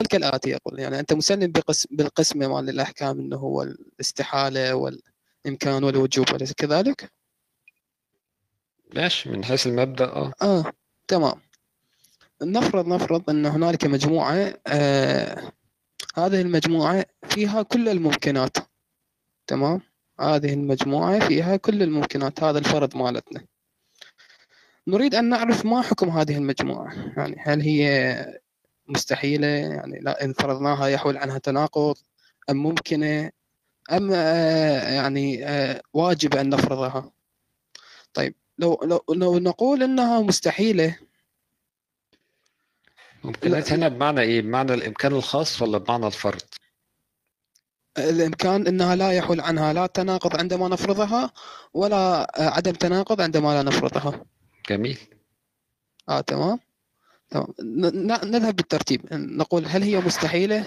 كالاتي يقول يعني أنت مسلم بقسم بالقسمه مال الأحكام إنه هو الاستحالة والإمكان والوجوب اليس كذلك؟ ماشي من حيث المبدأ آه. آه تمام. نفرض نفرض أن هنالك مجموعة آه هذه المجموعة فيها كل الممكنات تمام؟ هذه المجموعة فيها كل الممكنات هذا الفرض مالتنا. نريد أن نعرف ما حكم هذه المجموعة يعني هل هي مستحيلة يعني لا إن فرضناها يحول عنها تناقض أم ممكنة أم آه يعني آه واجب أن نفرضها طيب لو لو لو نقول إنها مستحيلة ممكنات هنا بمعنى إيه؟ بمعنى الإمكان الخاص ولا بمعنى الفرد؟ الإمكان إنها لا يحول عنها لا تناقض عندما نفرضها ولا عدم تناقض عندما لا نفرضها. جميل. آه تمام. نذهب بالترتيب. نقول هل هي مستحيلة؟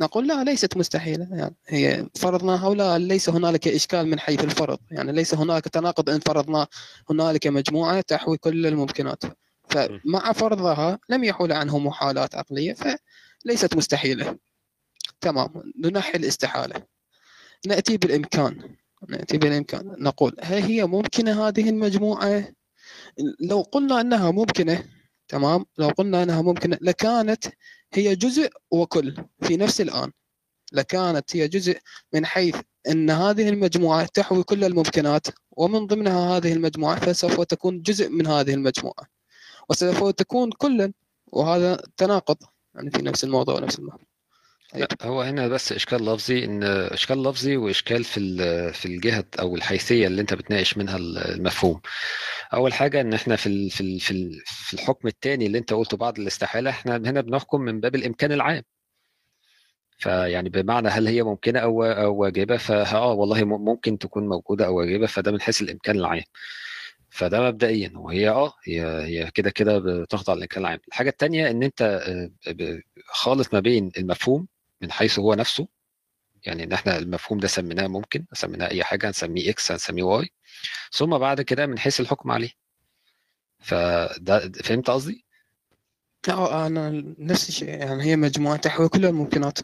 نقول لا ليست مستحيلة. يعني هي فرضناها ولا ليس هنالك إشكال من حيث الفرض. يعني ليس هناك تناقض إن فرضنا هنالك مجموعة تحوي كل الممكنات. فمع فرضها لم يحول عنه محالات عقلية فليست مستحيلة. تمام. ننحي الاستحالة. نأتي بالإمكان. نأتي بالإمكان. نقول هل هي ممكنة هذه المجموعة؟ لو قلنا إنها ممكنة تمام؟ لو قلنا إنها ممكنة لكانت هي جزء وكل في نفس الآن. لكانت هي جزء من حيث إن هذه المجموعة تحوي كل الممكنات ومن ضمنها هذه المجموعة فسوف تكون جزء من هذه المجموعة. وسوف تكون كلا وهذا تناقض يعني في نفس الموضوع ونفس المعنى لا هو هنا بس إشكال لفظي إن إشكال لفظي وإشكال في في الجهة أو الحيثية اللي أنت بتناقش منها المفهوم. أول حاجة إن إحنا في في في في الحكم الثاني اللي أنت قلته بعد الاستحالة إحنا هنا بنحكم من باب الإمكان العام. فيعني بمعنى هل هي ممكنة أو أو واجبة فاه والله ممكن تكون موجودة أو واجبة فده من حيث الإمكان العام. فده مبدئيا وهي آه هي هي كده كده بتخضع للإمكان العام. الحاجة الثانية إن أنت خالط ما بين المفهوم من حيث هو نفسه يعني إن إحنا المفهوم ده سميناه ممكن سميناه أي حاجة هنسميه X هنسميه Y ثم بعد كده من حيث الحكم عليه فده فهمت قصدي؟ آه أنا نفس الشيء يعني هي مجموعة تحوي كل الممكنات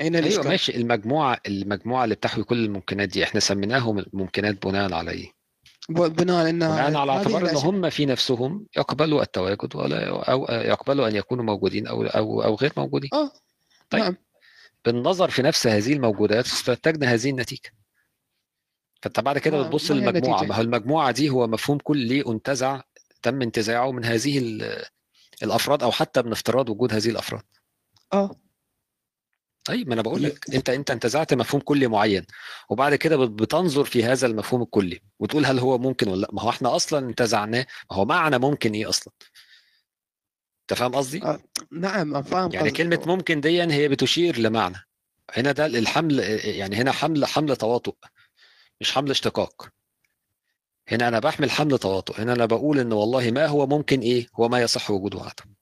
أين أيوه ماشي المجموعة المجموعة اللي بتحوي كل الممكنات دي إحنا سميناهم الممكنات بناء على إيه؟ بناء انها بناء على اعتبار إن هم في نفسهم يقبلوا التواجد ولا أو يقبلوا أن يكونوا موجودين أو أو أو غير موجودين. آه طيب نعم. بالنظر في نفس هذه الموجودات استنتجنا هذه النتيجة. فأنت بعد كده بتبص للمجموعة. ما هو المجموعة دي هو مفهوم كلي انتزع تم انتزاعه من هذه الأفراد أو حتى من افتراض وجود هذه الأفراد. آه. طيب ما أنا بقول لك أنت أنت انتزعت مفهوم كلي معين وبعد كده بتنظر في هذا المفهوم الكلي وتقول هل هو ممكن ولا لأ؟ ما هو إحنا أصلا انتزعناه. ما هو معنى ممكن إيه أصلا؟ أنت فاهم قصدي؟ آه نعم فاهم يعني قصدي. كلمة ممكن دي هي بتشير لمعنى. هنا ده الحمل يعني هنا حمل حمل تواطؤ مش حمل اشتقاق. هنا أنا بحمل حمل تواطؤ. هنا أنا بقول إن والله ما هو ممكن إيه؟ هو ما يصح وجوده عدم.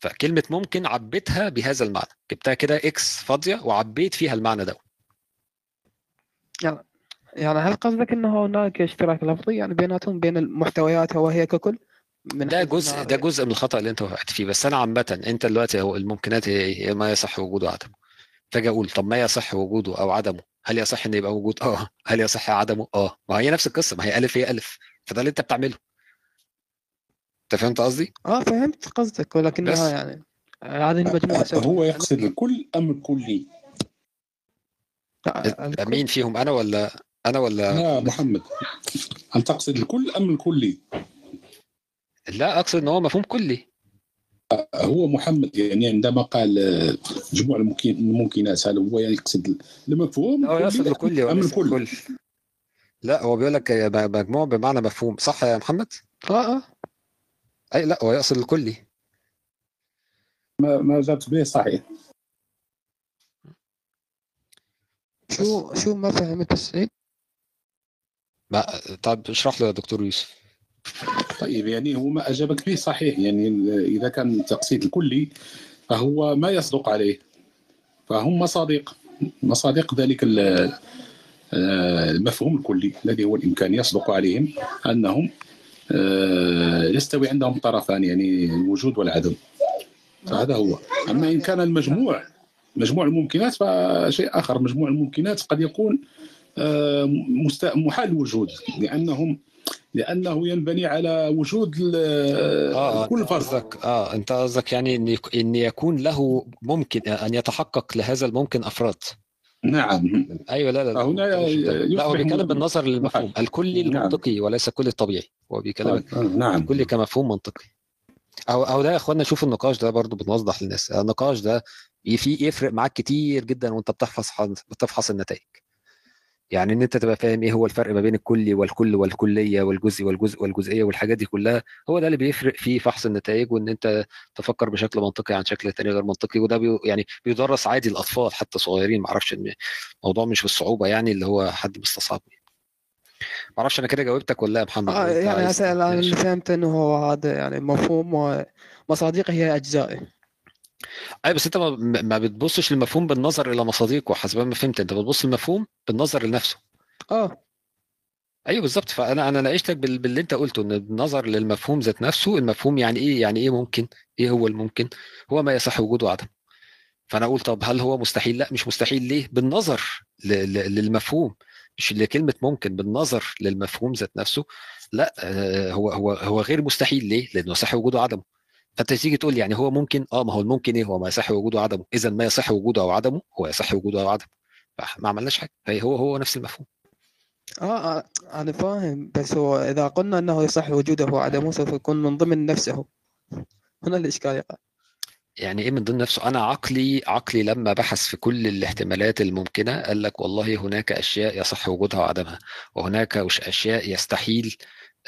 فكلمة ممكن عبيتها بهذا المعنى. جبتها كده إكس فاضية وعبيت فيها المعنى ده. يعني يعني هل قصدك إنه هناك اشتراك لفظي يعني بيناتهم بين المحتويات وهي ككل؟ من ده جزء ده جزء من الخطأ اللي أنت وقعت فيه. بس أنا عامه أنت دلوقتي هو الممكنات هي ما يصح وجوده عدمه. فأجي أقول طب ما يصح وجوده أو عدمه. هل يصح إن يبقى موجود؟ آه. هل يصح عدمه؟ آه. ما هي نفس القصة. ما هي ألف هي ألف. فده اللي أنت بتعمله. أنت فهمت قصدي؟ آه فهمت قصدك. ولكنها يعني هذه المجموعه هو يقصد الكل ام الكلي مين فيهم أنا ولا أنا ولا؟ لا محمد. هل تقصد الكل ام الكلي لا أقصد إن هو مفهوم كلي. هو محمد يعني عندما قال جموع الممكن الممكنات هل هو يقصد المفهوم هو يقصد الكل أم الكل لا هو بيقول لك مجموع بمعنى مفهوم. صح يا محمد؟ آه آه. أي لا هو يقصد الكلي. ما ما جابت به صحيح. شو شو ما فهمت السيد؟ ما طب اشرح له يا دكتور يوسف. طيب يعني هو ما أجابك به صحيح يعني إذا كان تقصيد الكلي فهو ما يصدق عليه. فهم مصادق مصادق ذلك المفهوم الكلي الذي هو الإمكان يصدق عليهم أنهم يستوي عندهم طرفان يعني الوجود والعدم. فهذا هو. أما إن كان المجموع مجموع الممكنات فشيء آخر. مجموع الممكنات قد يكون آه، محال الوجود لأنهم لأنه ينبني على وجود ال- آه كل فرد. آه أنت قصدك يعني إن إن يكون له ممكن أن يتحقق لهذا الممكن أفراد. نعم. أيوه لا لا بده. لا هو بيتكلم بالنظر للمفهوم. محال. الكلي نعم. المنطقي وليس كل الطبيعي. هو بيكلمك آه، نعم. الكلي كمفهوم منطقي. أو أو ده يا إخوانا شوف النقاش ده برضو بنوضح للناس. النقاش ده في يفرق معاك كتير جدا وأنت بتفحص بتفحص النتائج. يعني إن أنت تبقى فاهم إيه هو الفرق ما بين الكلي والكل والكلية والجزء والجزء والجزئية والحاجات دي كلها هو ده اللي بيفرق في فحص النتائج وإن أنت تفكر بشكل منطقي عن شكل تاني غير منطقي وده بي يعني بيدرس عادي الأطفال حتى صغيرين ما أعرفش الموضوع مش بالصعوبة يعني اللي هو حد مستصعب. ما أعرفش أنا كده جاوبتك ولا لا يا محمد؟ آه يعني الآن تناقش؟ اللي فهمت إنه هو هذا يعني مفهوم ومصادقه هي اجزائه أي بس أنت ما, ما بتبصش للمفهوم بالنظر إلى مصادقه حسب ما فهمت أنت. بتبص للمفهوم بالنظر لنفسه. آه. أيوه بالظبط. فأنا أنا ناقشتك بال- باللي أنت قلته إن النظر للمفهوم ذات نفسه المفهوم يعني إيه يعني إيه ممكن؟ إيه هو الممكن؟ هو ما يصح وجوده وعدمه فأنا أقول طب هل هو مستحيل؟ لا مش مستحيل. ليه؟ بالنظر ل- ل- للمفهوم. مش لكلمة ممكن بالنظر للمفهوم ذات نفسه. لا آه، هو هو هو غير مستحيل. ليه؟ لأنه يصح وجوده وعدمه فانت تيجي تقول يعني هو ممكن؟ آه ما هو الممكن إيه؟ هو ما يصح وجوده وعدمه. اذا ما يصح وجوده أو عدمه هو يصح وجوده أو عدمه. فما عملناش حاجة. فهي هو هو نفس المفهوم. آه آه، أنا فاهم. بس هو إذا قلنا إنه يصح وجوده وعدمه سوف يكون من ضمن نفسه. هنا الاشكال يقع يعني إيه من ضمن نفسه؟ أنا عقلي عقلي لما بحث في كل الاحتمالات الممكنة قال لك والله هناك أشياء يصح وجودها وعدمها وهناك أشياء يستحيل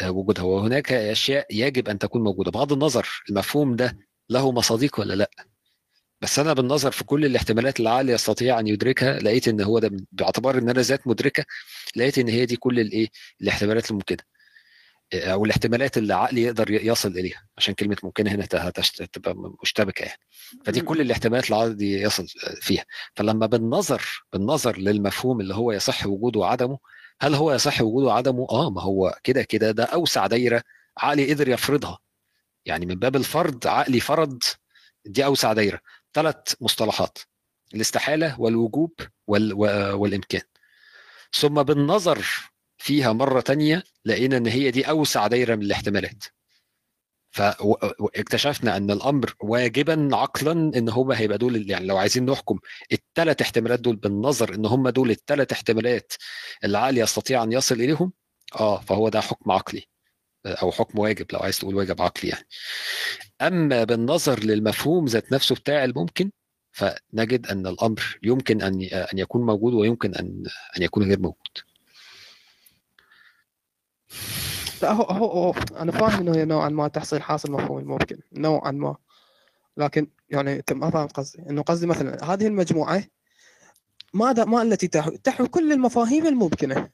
وجودها. وهناك أشياء يجب أن تكون موجودة. بغض النظر المفهوم ده له مصادق ولا لأ؟ بس أنا بالنظر في كل الاحتمالات اللي العقل يستطيع أن يدركها لقيت إن هو ده باعتبار إن أنا ذات مدركة لقيت إن هي دي كل الإيه؟ الاحتمالات الممكنة. أو الاحتمالات اللي عقلي يقدر يصل إليها. عشان كلمة ممكنة هنا تبقى مشتبكة يعني. فدي كل الاحتمالات اللي العقل يصل فيها. فلما بالنظر بالنظر للمفهوم اللي هو يصح وجوده وعدمه هل هو يصح وجوده وعدمه آه ما هو كده كده ده أوسع دايرة عقلي قدر يفرضها. يعني من باب الفرض عقلي فرض دي أوسع دايرة. ثلاث مصطلحات الاستحالة والوجوب وال والإمكان. ثم بالنظر فيها مرة تانية لقينا إن هي دي أوسع دايرة من الاحتمالات. فاكتشفنا أن الأمر واجبا عقلا إن هما هيبقى دول يعني لو عايزين نحكم الثلاث احتمالات دول بالنظر إن هم دول الثلاث احتمالات العقل يستطيع أن يصل إليهم آه فهو ده حكم عقلي أو حكم واجب لو عايز تقول واجب عقلي يعني. أما بالنظر للمفهوم ذات نفسه بتاع الممكن فنجد أن الأمر يمكن أن أن يكون موجود ويمكن ان أن يكون غير موجود. لا هو, هو, هو أنا فاهم إنه هي نوعا ما تحصيل حاصل مفهوم الممكن نوعا ما. لكن يعني ما فاهم قصدي. إنه قصدي مثلا هذه المجموعة ماذا ما التي تحوي تحوي كل المفاهيم الممكنة.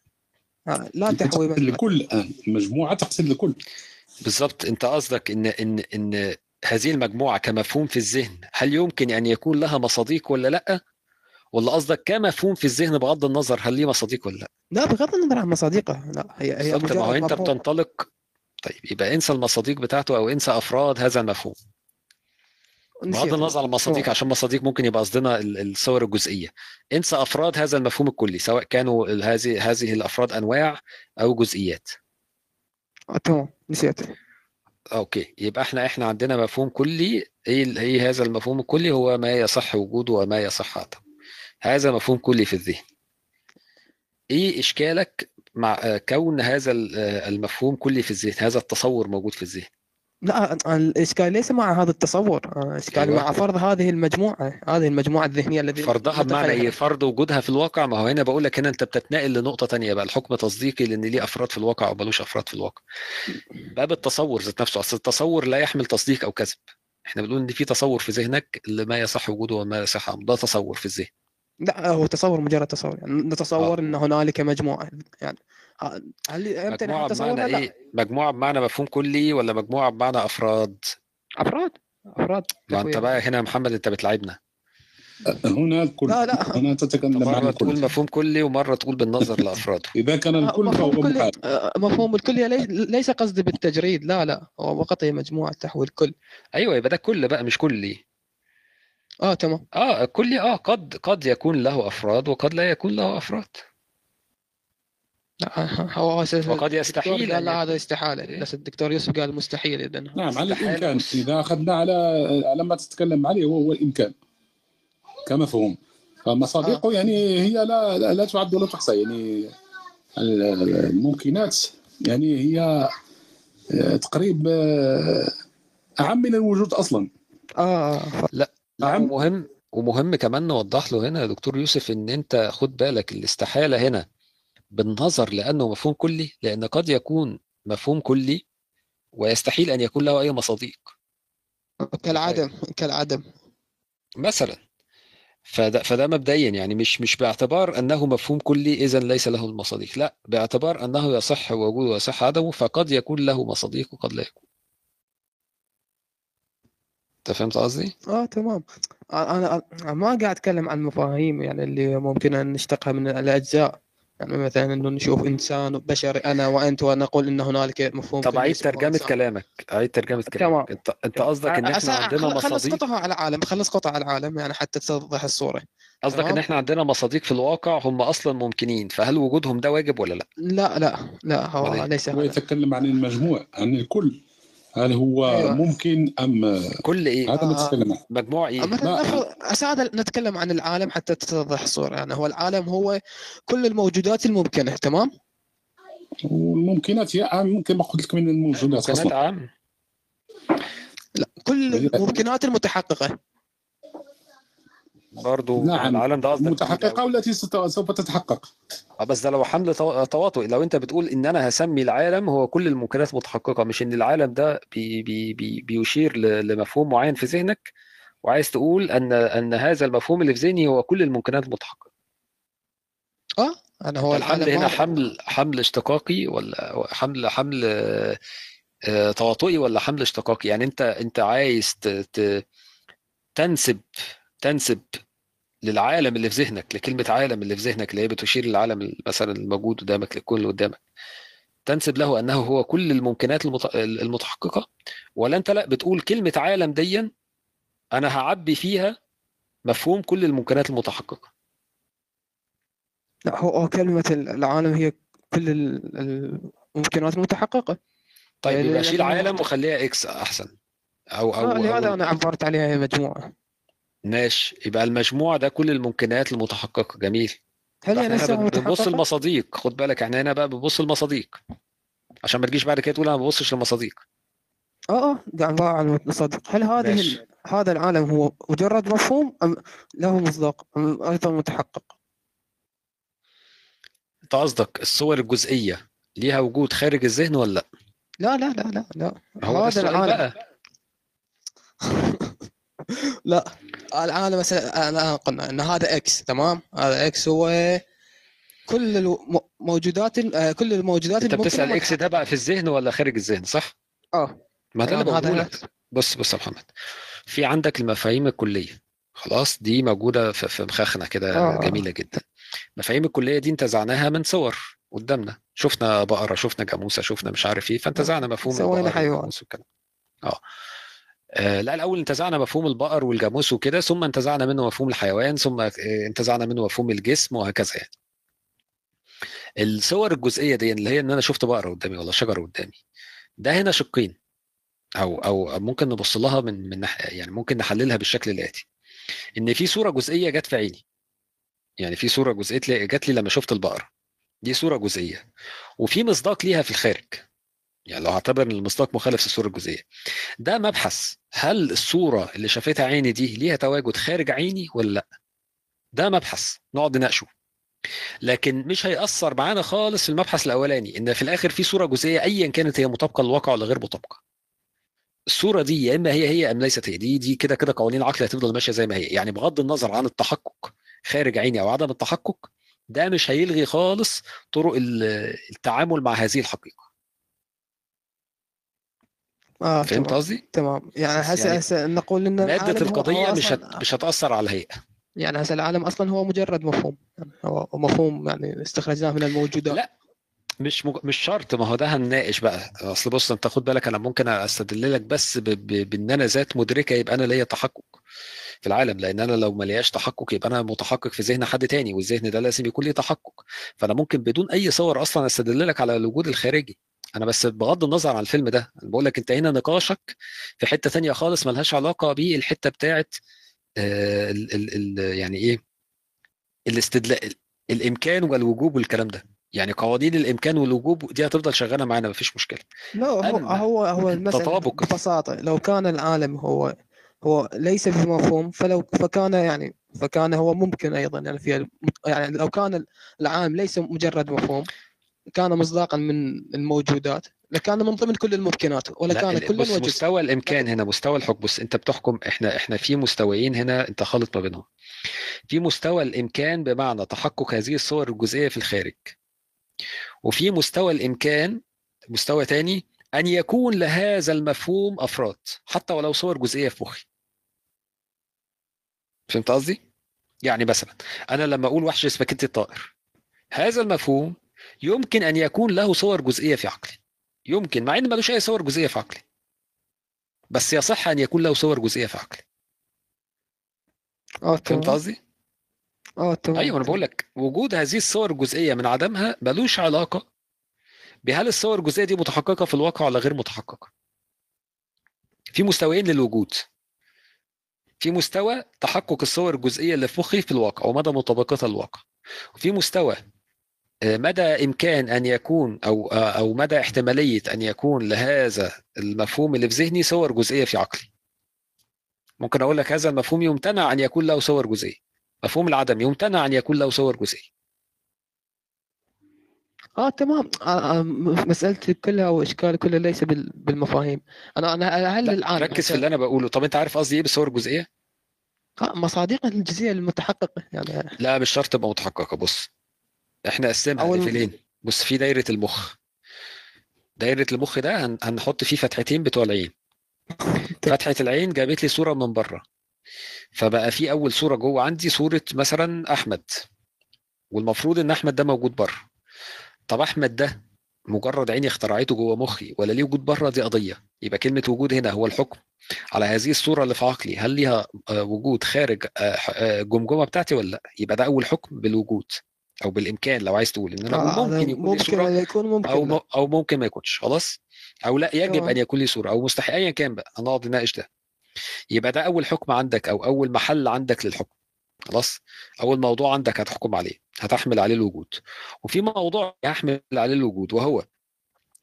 لا تحوي تقصد مثلا لكل الآن. مجموعة تقصد لكل. بالظبط أنت قصدك ان ان إن هذه المجموعة كمفهوم في الذهن هل يمكن أن يكون لها مصادق ولا لأ؟ ولا قصدك كمفهوم في الذهن بغض النظر هل ليه مصادق ولا لا؟ لا بغض النظر عن مصادقه لا هي هي ما هو أنت. بتنطلق طيب يبقى انسى المصادق بتاعته أو انسى أفراد هذا المفهوم. بغض. النظر عن المصادق عشان مصادق ممكن يبقى قصدنا ال- الصور الجزئية. انسى أفراد هذا المفهوم الكلي سواء كانوا هذه هذه الأفراد أنواع أو جزئيات. آه، تمام. نسيت. أوكي. يبقى إحنا إحنا عندنا مفهوم كلي. إيه إيه هذا المفهوم الكلي؟ هو ما يصح وجوده وما يصح عدمه هذا مفهوم كلي في الذهن. إيه إشكالك مع كون هذا ال- المفهوم كلي في الذهن؟ هذا التصور موجود في الذهن. لا الإشكال ليس مع هذا التصور. أنا اشكالي أيوة. مع فرض هذه المجموعة هذه المجموعة الذهنية التي فرضها بمعنى. إيه؟ فرض وجودها في الواقع؟ ما هو هنا بقول لك هنا أنت بتتنقل لنقطة تانية بقى الحكم تصديقي لأن ليه أفراد في الواقع أو ملوش أفراد في الواقع. باب التصور ذات نفسه أصل التصور لا يحمل تصديق أو كذب. إحنا بنقول إن في تصور في ذهنك لما يصح وجوده وما يصح ده تصور في الذهن. لا هو تصور مجرد تصور يعني نتصور آه. إن هنالك مجموعة يعني هل بمعنى لا. إيه؟ مجموعة بمعنى مفهوم كلي ولا مجموعة بمعنى أفراد؟ أفراد أفراد ما أنت. بقى هنا يا محمد أنت بتلعبنا. هنا الكل لا لا. هنا تتكلم عن مره تقول مفهوم كلي ومرة تقول بالنظر لأفراده. إذا كان الكل فهو محال آه، مفهوم الكلية ليس ليس قصدي بالتجريد لا لا. هو فقط هي مجموعة تحوي الكل أيوه يبقى ده كل بقى مش كلي. آه تمام. آه كلي آه قد قد يكون له أفراد وقد لا يكون له أفراد. لا، هو أساس وقد يستحيل قال لا يكون- هذا استحالة. إيه؟ بس الدكتور يوسف قال مستحيل إذا. نعم على الإمكان. إذا أخذنا على على ما تتكلم عليه هو هو الإمكان. كمفهوم. فمصادقه يعني هي لا لا, لا تعد ولا تحصى يعني ال- الممكنات يعني هي آه، تقريب آه، أعم من الوجود أصلا. آه ف- لا نعم. ومهم ومهم كمان نوضح له هنا يا دكتور يوسف إن أنت خد بالك الاستحالة هنا بالنظر لأنه مفهوم كلي لأن قد يكون مفهوم كلي ويستحيل أن يكون له أي مصاديق. كالعدم كالعدم مثلا فده فده مبدئيا يعني مش مش باعتبار أنه مفهوم كلي اذا ليس له المصاديق لا باعتبار أنه يصح وجوده ويصح عدمه فقد يكون له مصاديق وقد لا يكون. انت فهمت قصدي؟ آه تمام أنا أنا ما قاعد أتكلم عن مفاهيم يعني اللي ممكن أن نشتقها من الأجزاء يعني مثلا إنه نشوف إنسان بشري أنا وأنت ونقول إن هنالك مفهوم طب عيد إنسان. كلامك عيد ترجمة تمام. كلامك انت انت قصدك إن إحنا عندنا خل- خلص قطعها على العالم خلص قطع على العالم يعني حتى تتضح الصورة قصدك إن تمام. إحنا عندنا مصاديق في الواقع هم أصلا ممكنين فهل وجودهم ده واجب ولا لا؟ لا لا لا هو؟ ليس هو يتكلم عن المجموع عن الكل هل هو أيوة. ممكن أم كل إيه؟ هذا ما آه. تتكلم عنه مجموع إيه؟ أساعد نتكلم عن العالم حتى تتضح الصورة يعني هو العالم هو كل الموجودات الممكنة تمام والممكنات هي اعم ممكن ما قلت لك من الموجودات أصلا عام لا كل الممكنات المتحققة برضو نعم. العالم ده قصدك متحققة والتي ست- سوف تتحقق. آه بس ده لو حمل تو- تواطؤ. لو انت بتقول إن أنا هسمي العالم هو كل الممكنات متحققة مش إن العالم ده بي بي بي بيشير ل- لمفهوم معين في ذهنك. وعايز تقول ان أن هذا المفهوم اللي في ذهني هو كل الممكنات المتحققه آه أنا هو الحمل هنا. حمل حمل اشتقاقي ولا حمل حمل آه، آه، تواطؤي ولا حمل اشتقاقي؟ يعني انت أنت عايز ت- ت- تنسب تنسب للعالم اللي في ذهنك لكلمة عالم اللي في ذهنك اللي هي بتشير للعالم مثلا الموجود قدامك للكون اللي قدامك. تنسب له أنه هو كل الممكنات المت- المتحققة ولا أنت لا بتقول كلمة عالم ديا أنا هعبي فيها مفهوم كل الممكنات المتحققة. لا هو هو كلمة العالم هي كل ال- الممكنات المتحققة. طيب يبقى شيل عالم وخليها إكس أحسن. أو أو, آه لهذا أو أنا عبرت عليها هي مجموعة. ماشي. يبقى المجموع ده كل الممكنات المتحققة. جميل. هل هي إحنا بنبص؟ المصاديق. خد بالك إحنا هنا بقى بنبص المصاديق. عشان ما تجيش بعد كده تقول أنا ما ببصش للمصاديق آه آه. قاعد نضاع عن المصاديق هل هذه. ال- هذا العالم هو مجرد مفهوم أم له مصداق أم أيضا متحقق؟ أنت قصدك الصور الجزئية ليها وجود خارج الذهن ولا لأ؟ لا لا لا لا لا. هو ده هذا العالم. بقى. لا العالم مثلا الآن قلنا إن هذا X تمام؟ هذا X هو كل الموجودات آه، كل الموجودات أنت بتسأل إكس ده بقى في الذهن ولا خارج الذهن صح؟ آه. ما ده هذا بقوله. بص بص يا محمد. في عندك المفاهيم الكلية. خلاص دي موجودة في مخاخنا كده آه. جميلة جدا. المفاهيم الكلية دي انتزعناها من صور قدامنا. شفنا بقرة شفنا جاموسة شفنا مش عارف إيه فانتزعنا مفهوم سوينا حيوان. آه آه، لا الأول انتزعنا مفهوم البقر والجاموس وكده ثم انتزعنا منه مفهوم الحيوان ثم آه، انتزعنا منه مفهوم الجسم وهكذا يعني. الصور الجزئية دي اللي هي إن أنا شفت بقرة قدامي ولا شجرة قدامي ده هنا شقين أو أو ممكن نبص لها من من ناحية- يعني ممكن نحللها بالشكل الآتي. إن في صورة جزئية جت في عيني يعني في صورة جزئية جت لي لما شفت البقرة دي صورة جزئية. وفي مصداق ليها في الخارج. يعني لو اعتبر إن المصداق مخالف للصورة الجزئية. ده مبحث هل الصورة اللي شافتها عيني دي ليها تواجد خارج عيني ولا لأ؟ ده مبحث نقعد نناقشه. لكن مش هيأثر معانا خالص في المبحث الأولاني إن في الآخر في صورة جزئية ايا كانت هي مطابقة للواقع ولا غير مطابقة. الصورة دي يا إما هي هي أم ليست هي دي دي كده كده قوانين العقل هتفضل ماشية زي ما هي. يعني بغض النظر عن التحقق خارج عيني أو عدم التحقق ده مش هيلغي خالص طرق ال- التعامل مع هذه الحقيقة. آه فهمت قصدي؟ تمام. يعني هسه يعني هسه نقول إن مادة القضية مش هت... مش هتأثر على الهيئة. يعني هسه العالم أصلا هو مجرد مفهوم. يعني هو مفهوم يعني استخرجناه من الموجودات لا. مش مج... مش شرط. ما هو ده هنناقش بقى. أصل بص أنت خد بالك أنا ممكن أستدل لك بس ب... ب... بإن أنا ذات مدركة يبقى أنا ليا تحقق في العالم. لأن أنا لو ما لياش تحقق يبقى أنا متحقق في ذهن حد تاني والذهن ده لازم يكون ليه تحقق. فأنا ممكن بدون أي صور أصلا أستدل لك على الوجود الخارجي. أنا بس بغض النظر عن الفيلم ده أنا بقول لك أنت هنا نقاشك في حتة تانية خالص ملهاش علاقة بالحته بتاعت آه، ال ال ال يعني إيه الاستدلال الإمكان والوجوب والكلام ده يعني قوانين الإمكان والوجوب دي هتفضل شغالة معانا مفيش مشكلة لا هو هو هو المسألة التطابق. ببساطة لو كان العالم هو هو ليس بمفهوم فلو فكان يعني فكان هو ممكن أيضا يعني في يعني لو كان العالم ليس مجرد مفهوم كان مصداقا من الموجودات لكان من ضمن كل الممكنات ولا لا كان ال- كل بص وجود مستوى الإمكان هنا مستوى الحكم بص أنت بتحكم إحنا إحنا في مستويين هنا أنت خالط ما بينهم. في مستوى الإمكان بمعنى تحقق هذه الصور الجزئية في الخارج. وفي مستوى الإمكان مستوى تاني أن يكون لهذا المفهوم أفراد حتى ولو صور جزئية في مخي. فهمت قصدي؟ يعني مثلا أنا لما أقول وحش سباكيتي الطائر هذا المفهوم يمكن أن يكون له صور جزئية في عقلي يمكن مع إن ملوش أي صور جزئية في عقلي بس يصح أن يكون له صور جزئية في عقلي آه فهمت تمام. قصدي؟ آه تمام أيوه أنا بقول لك وجود هذه الصور الجزئية من عدمها ملوش علاقة بهل الصور الجزئية دي متحققة في الواقع ولا غير متحققة. في مستويين للوجود. في مستوى تحقق الصور الجزئية اللي في مخي في الواقع ومدى مطابقتها للواقع. وفي مستوى مدى إمكان أن يكون أو آه، أو مدى احتمالية أن يكون لهذا المفهوم اللي في ذهني صور جزئية في عقلي. ممكن أقول لك هذا المفهوم يمتنع أن يكون له صور جزئية. مفهوم العدم يمتنع أن يكون له صور جزئية. آه تمام. آه آه م- مسألتي كلها واشكالي كلها ليس بال- بالمفاهيم. أنا أنا هل لا العالم ركز في اللي أنا بقوله. طب أنت عارف قصدي إيه بالصور الجزئيه آه الجزئية المتحققة يعني. لا مش شرط تبقى متحققة. بص إحنا قسمها أول- ليفلين. بص في دايرة المخ. دايرة المخ ده هن- هنحط فيه فتحتين بتوع العين. فتحة العين جابت لي صورة من بره. فبقى في أول صورة جوه عندي صورة مثلا أحمد. والمفروض إن أحمد ده موجود بره. طب أحمد ده مجرد عيني اخترعته جوه مخي ولا ليه وجود بره؟ دي قضية. يبقى كلمة وجود هنا هو الحكم على هذه الصورة اللي في عقلي. هل ليها آه، وجود خارج آه، ح- آه، الجمجمه بتاعتي ولا لأ؟ يبقى ده أول حكم بالوجود. أو بالإمكان لو عايز تقول إن أنا آه ممكن يكون لي ممكن صورة أن يكون ممكن أو لا. م- أو ممكن ما يكونش خلاص؟ أو لأ يجب تمام. أن يكون لي صورة أو مستحيل ايا كان بقى هنقعد نناقش ده. يبقى ده أول حكم عندك أو أول محل عندك للحكم خلاص؟ أول موضوع عندك هتحكم عليه هتحمل عليه الوجود. وفي موضوع يحمل عليه الوجود وهو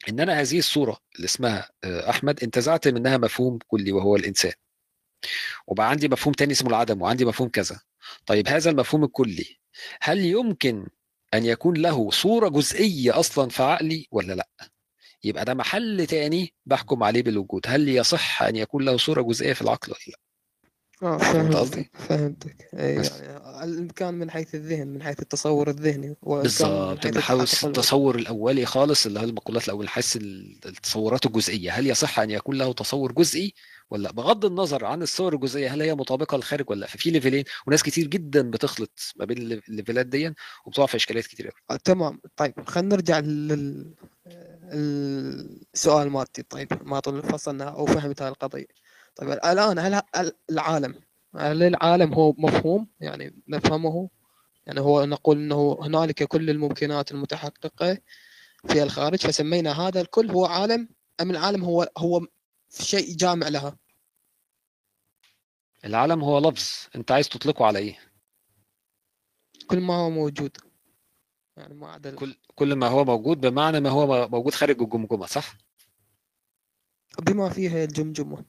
إن أنا هذه الصورة اللي اسمها آه، أحمد انتزعت منها مفهوم كلي وهو الإنسان. وبقى عندي مفهوم تاني اسمه العدم وعندي مفهوم كذا. طيب هذا المفهوم الكلي. هل يمكن أن يكون له صورة جزئية أصلا في عقلي ولا لأ؟ يبقى ده محل تاني بحكم عليه بالوجود. هل يصح أن يكون له صورة جزئية في العقل ولا لأ؟ آه فهمت قصدي؟ فهمتك بس. يعني الامكان من حيث الذهن من حيث التصور الذهني بالظبط الوجودي. التصور الأولي خالص اللي هو المقولات الأول حس ال- التصورات الجزئية. هل يصح أن يكون له تصور جزئي ولا لا؟ بغض النظر عن الصور الجزئية هل هي مطابقة للخارج ولا لا ففي level ين وناس كتير جدا بتخلط ما بين ال lev- ال level ات دي وبتقع في إشكاليات كتير قوي آه تمام. طيب خلينا نرجع لل السؤال مالتي. طيب ما طول فصلنا أو فهمت هاي القضية. طيب الآن هل العالم هل العالم هو مفهوم؟ يعني نفهمه؟ يعني هو نقول إنه هنالك كل الممكنات المتحققة في الخارج فسمينا هذا الكل هو عالم أم العالم هو هو شيء جامع لها. العالم هو لفظ انت عايز تطلقه على إيه؟ كل ما هو موجود. يعني ما عدا كل كل ما هو موجود بمعنى ما هو موجود خارج الجمجمة صح؟ بما فيه الجمجمة.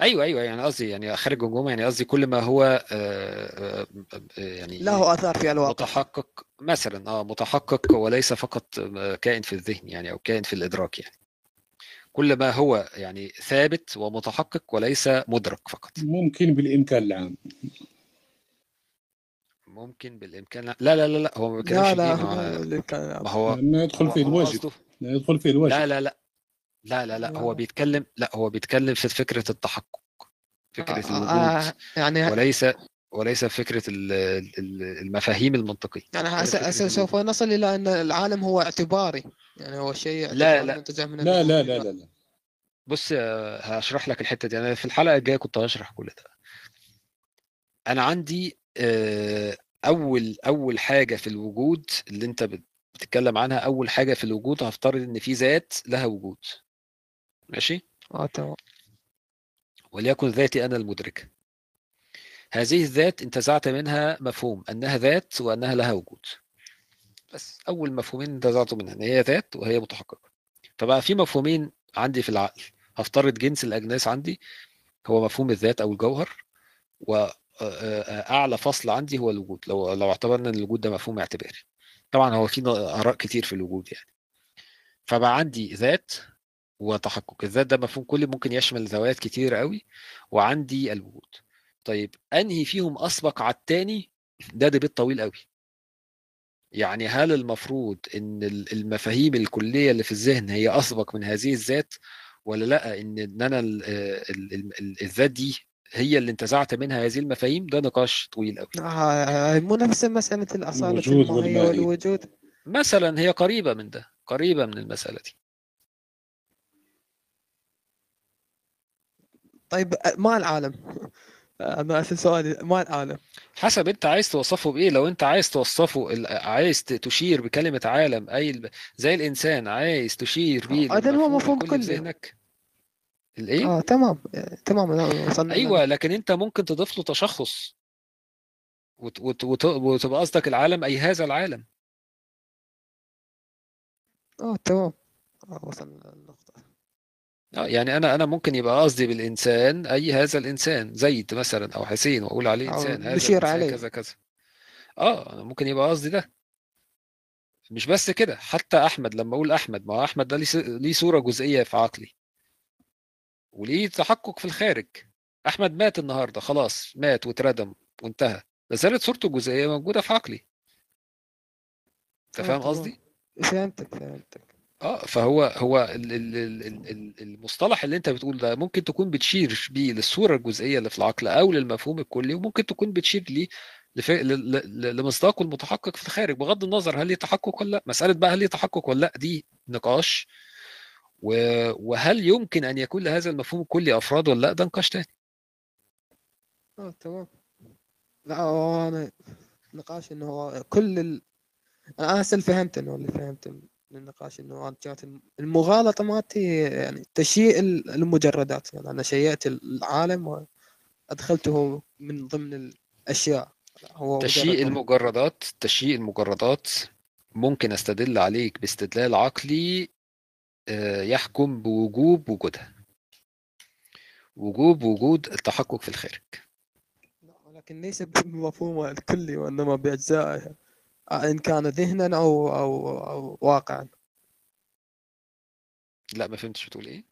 أيوه أيوه يعني قصدي يعني خارج الجمجمة يعني قصدي كل ما هو آه، آه، آه، يعني له آثار في الواقع متحقق مثلا آه متحقق وليس فقط كائن في الذهن يعني أو كائن في الإدراك يعني. كل ما هو يعني ثابت ومتحقق وليس مدرك فقط. ممكن بالإمكان العام. ممكن بالإمكان لا لا لا لا هو ما بيتكلمش لا في لا ما ما هو لأنه يدخل فيه الواجب. قصده- يدخل فيه الواجب. لا لا لا. لا لا لا. هو لا. بيتكلم لا هو بيتكلم في فكرة التحقق. فكرة آه، الوجود. آه، يعني وليس وليس فكرة ال- ال- المفاهيم المنطقية. يعني سوف نصل إلى أن العالم هو اعتباري. يعني هو شيء لا، لا. لا لا لا الموجودات. لا لا بص آه، هشرح لك الحتة دي. أنا في الحلقة الجاية كنت هشرح كل ده. أنا عندي آه، أول أول حاجة في الوجود اللي أنت بت- بتتكلم عنها أول حاجة في الوجود هفترض إن في ذات لها وجود. ماشي؟ آه تمام. وليكن ذاتي أنا المدركه هذه الذات انتزعت منها مفهوم أنها ذات وأنها لها وجود. بس أول مفهومين انتزعته منها ان هي ذات وهي متحققة. فبقى في مفهومين عندي في العقل هفترض جنس الأجناس عندي هو مفهوم الذات أو الجوهر واعلى فصل عندي هو الوجود لو لو اعتبرنا إن الوجود ده مفهوم اعتباري. طبعا هو في آراء كتير في الوجود يعني. فبقى عندي ذات وتحقق. الذات ده مفهوم كلي ممكن يشمل ذوات كتير قوي وعندي الوجود. طيب أنهي فيهم أسبق على التاني؟ ده ديبيت طويل قوي. يعني هل المفروض إن ال- المفاهيم الكلية اللي في الذهن هي أسبق من هذه الذات؟ ولا لأ إن إن أنا ال- ال- ال- ال- الذات دي هي اللي انتزعت منها هذه المفاهيم؟ ده نقاش طويل قوي آه، هاي مو نفس الماهية والمائي. والوجود مثلا هي قريبة من ده قريبة من المسألة دي. طيب آه، ما العالم. ما أسأل سؤالي ما العالم حسب أنت عايز توصفه بإيه. لو أنت عايز توصفه ال- عايز تشير بكلمة عالم أي زي الإنسان عايز تشير بيه هذا هو مفهوم كلي. ذهنك. الإيه؟ آه تمام. تمام. وصلنا أيوه لكن أنت ممكن تضيف له تشخص. وت- وت- وت- وتبقى قصدك العالم أي هذا العالم. آه تمام. آه، وصلنا للنقطة. آه يعني أنا أنا ممكن يبقى قصدي بالإنسان أي هذا الإنسان زيد مثلا أو حسين وأقول عليه أو إنسان هذا نشير الإنسان عليه. كذا كذا. آه أنا ممكن يبقى قصدي ده. مش بس كده حتى أحمد لما أقول أحمد ما هو أحمد ده ليه س- ليه صورة جزئية في عقلي. وليه تحقق في الخارج. أحمد مات النهارده خلاص مات واتردم وانتهى. لازالت صورته الجزئية موجودة في عقلي. أنت آه، فاهم. قصدي؟ فهمتك فهمتك. آه فهو هو ال- ال- ال- ال- ال- المصطلح اللي انت بتقول ده ممكن تكون بتشير بيه للصورة الجزئية اللي في العقل أو للمفهوم الكلي وممكن تكون بتشير ليه لمصداقه المتحقق في الخارج بغض النظر هل ليه تحقق ولا لأ. مسألة بقى هل ليه تحقق ولا لأ دي نقاش. وهل يمكن أن يكون لهذا المفهوم الكلي أفراد ولا لأ؟ ده نقاش تاني. آه تمام. لا هو أنا نقاش انه هو كل ال... أنا هسه فهمت إنه اللي فهمت من النقاش انه كانت المغالطة مالتي يعني تشيء ال- المجردات. يعني أنا شيئت العالم وأدخلته من ضمن الأشياء. هو تشييء مجرد- المجردات تشييء المجردات ممكن أستدل عليك باستدلال عقلي آه، يحكم بوجوب وجودها. وجوب وجود التحقق في الخارج لا، ولكن ليس بمفهومه الكلي وإنما باجزائها آه، إن كان ذهنا أو أو أو واقعا. لا ما فهمتش بتقول إيه؟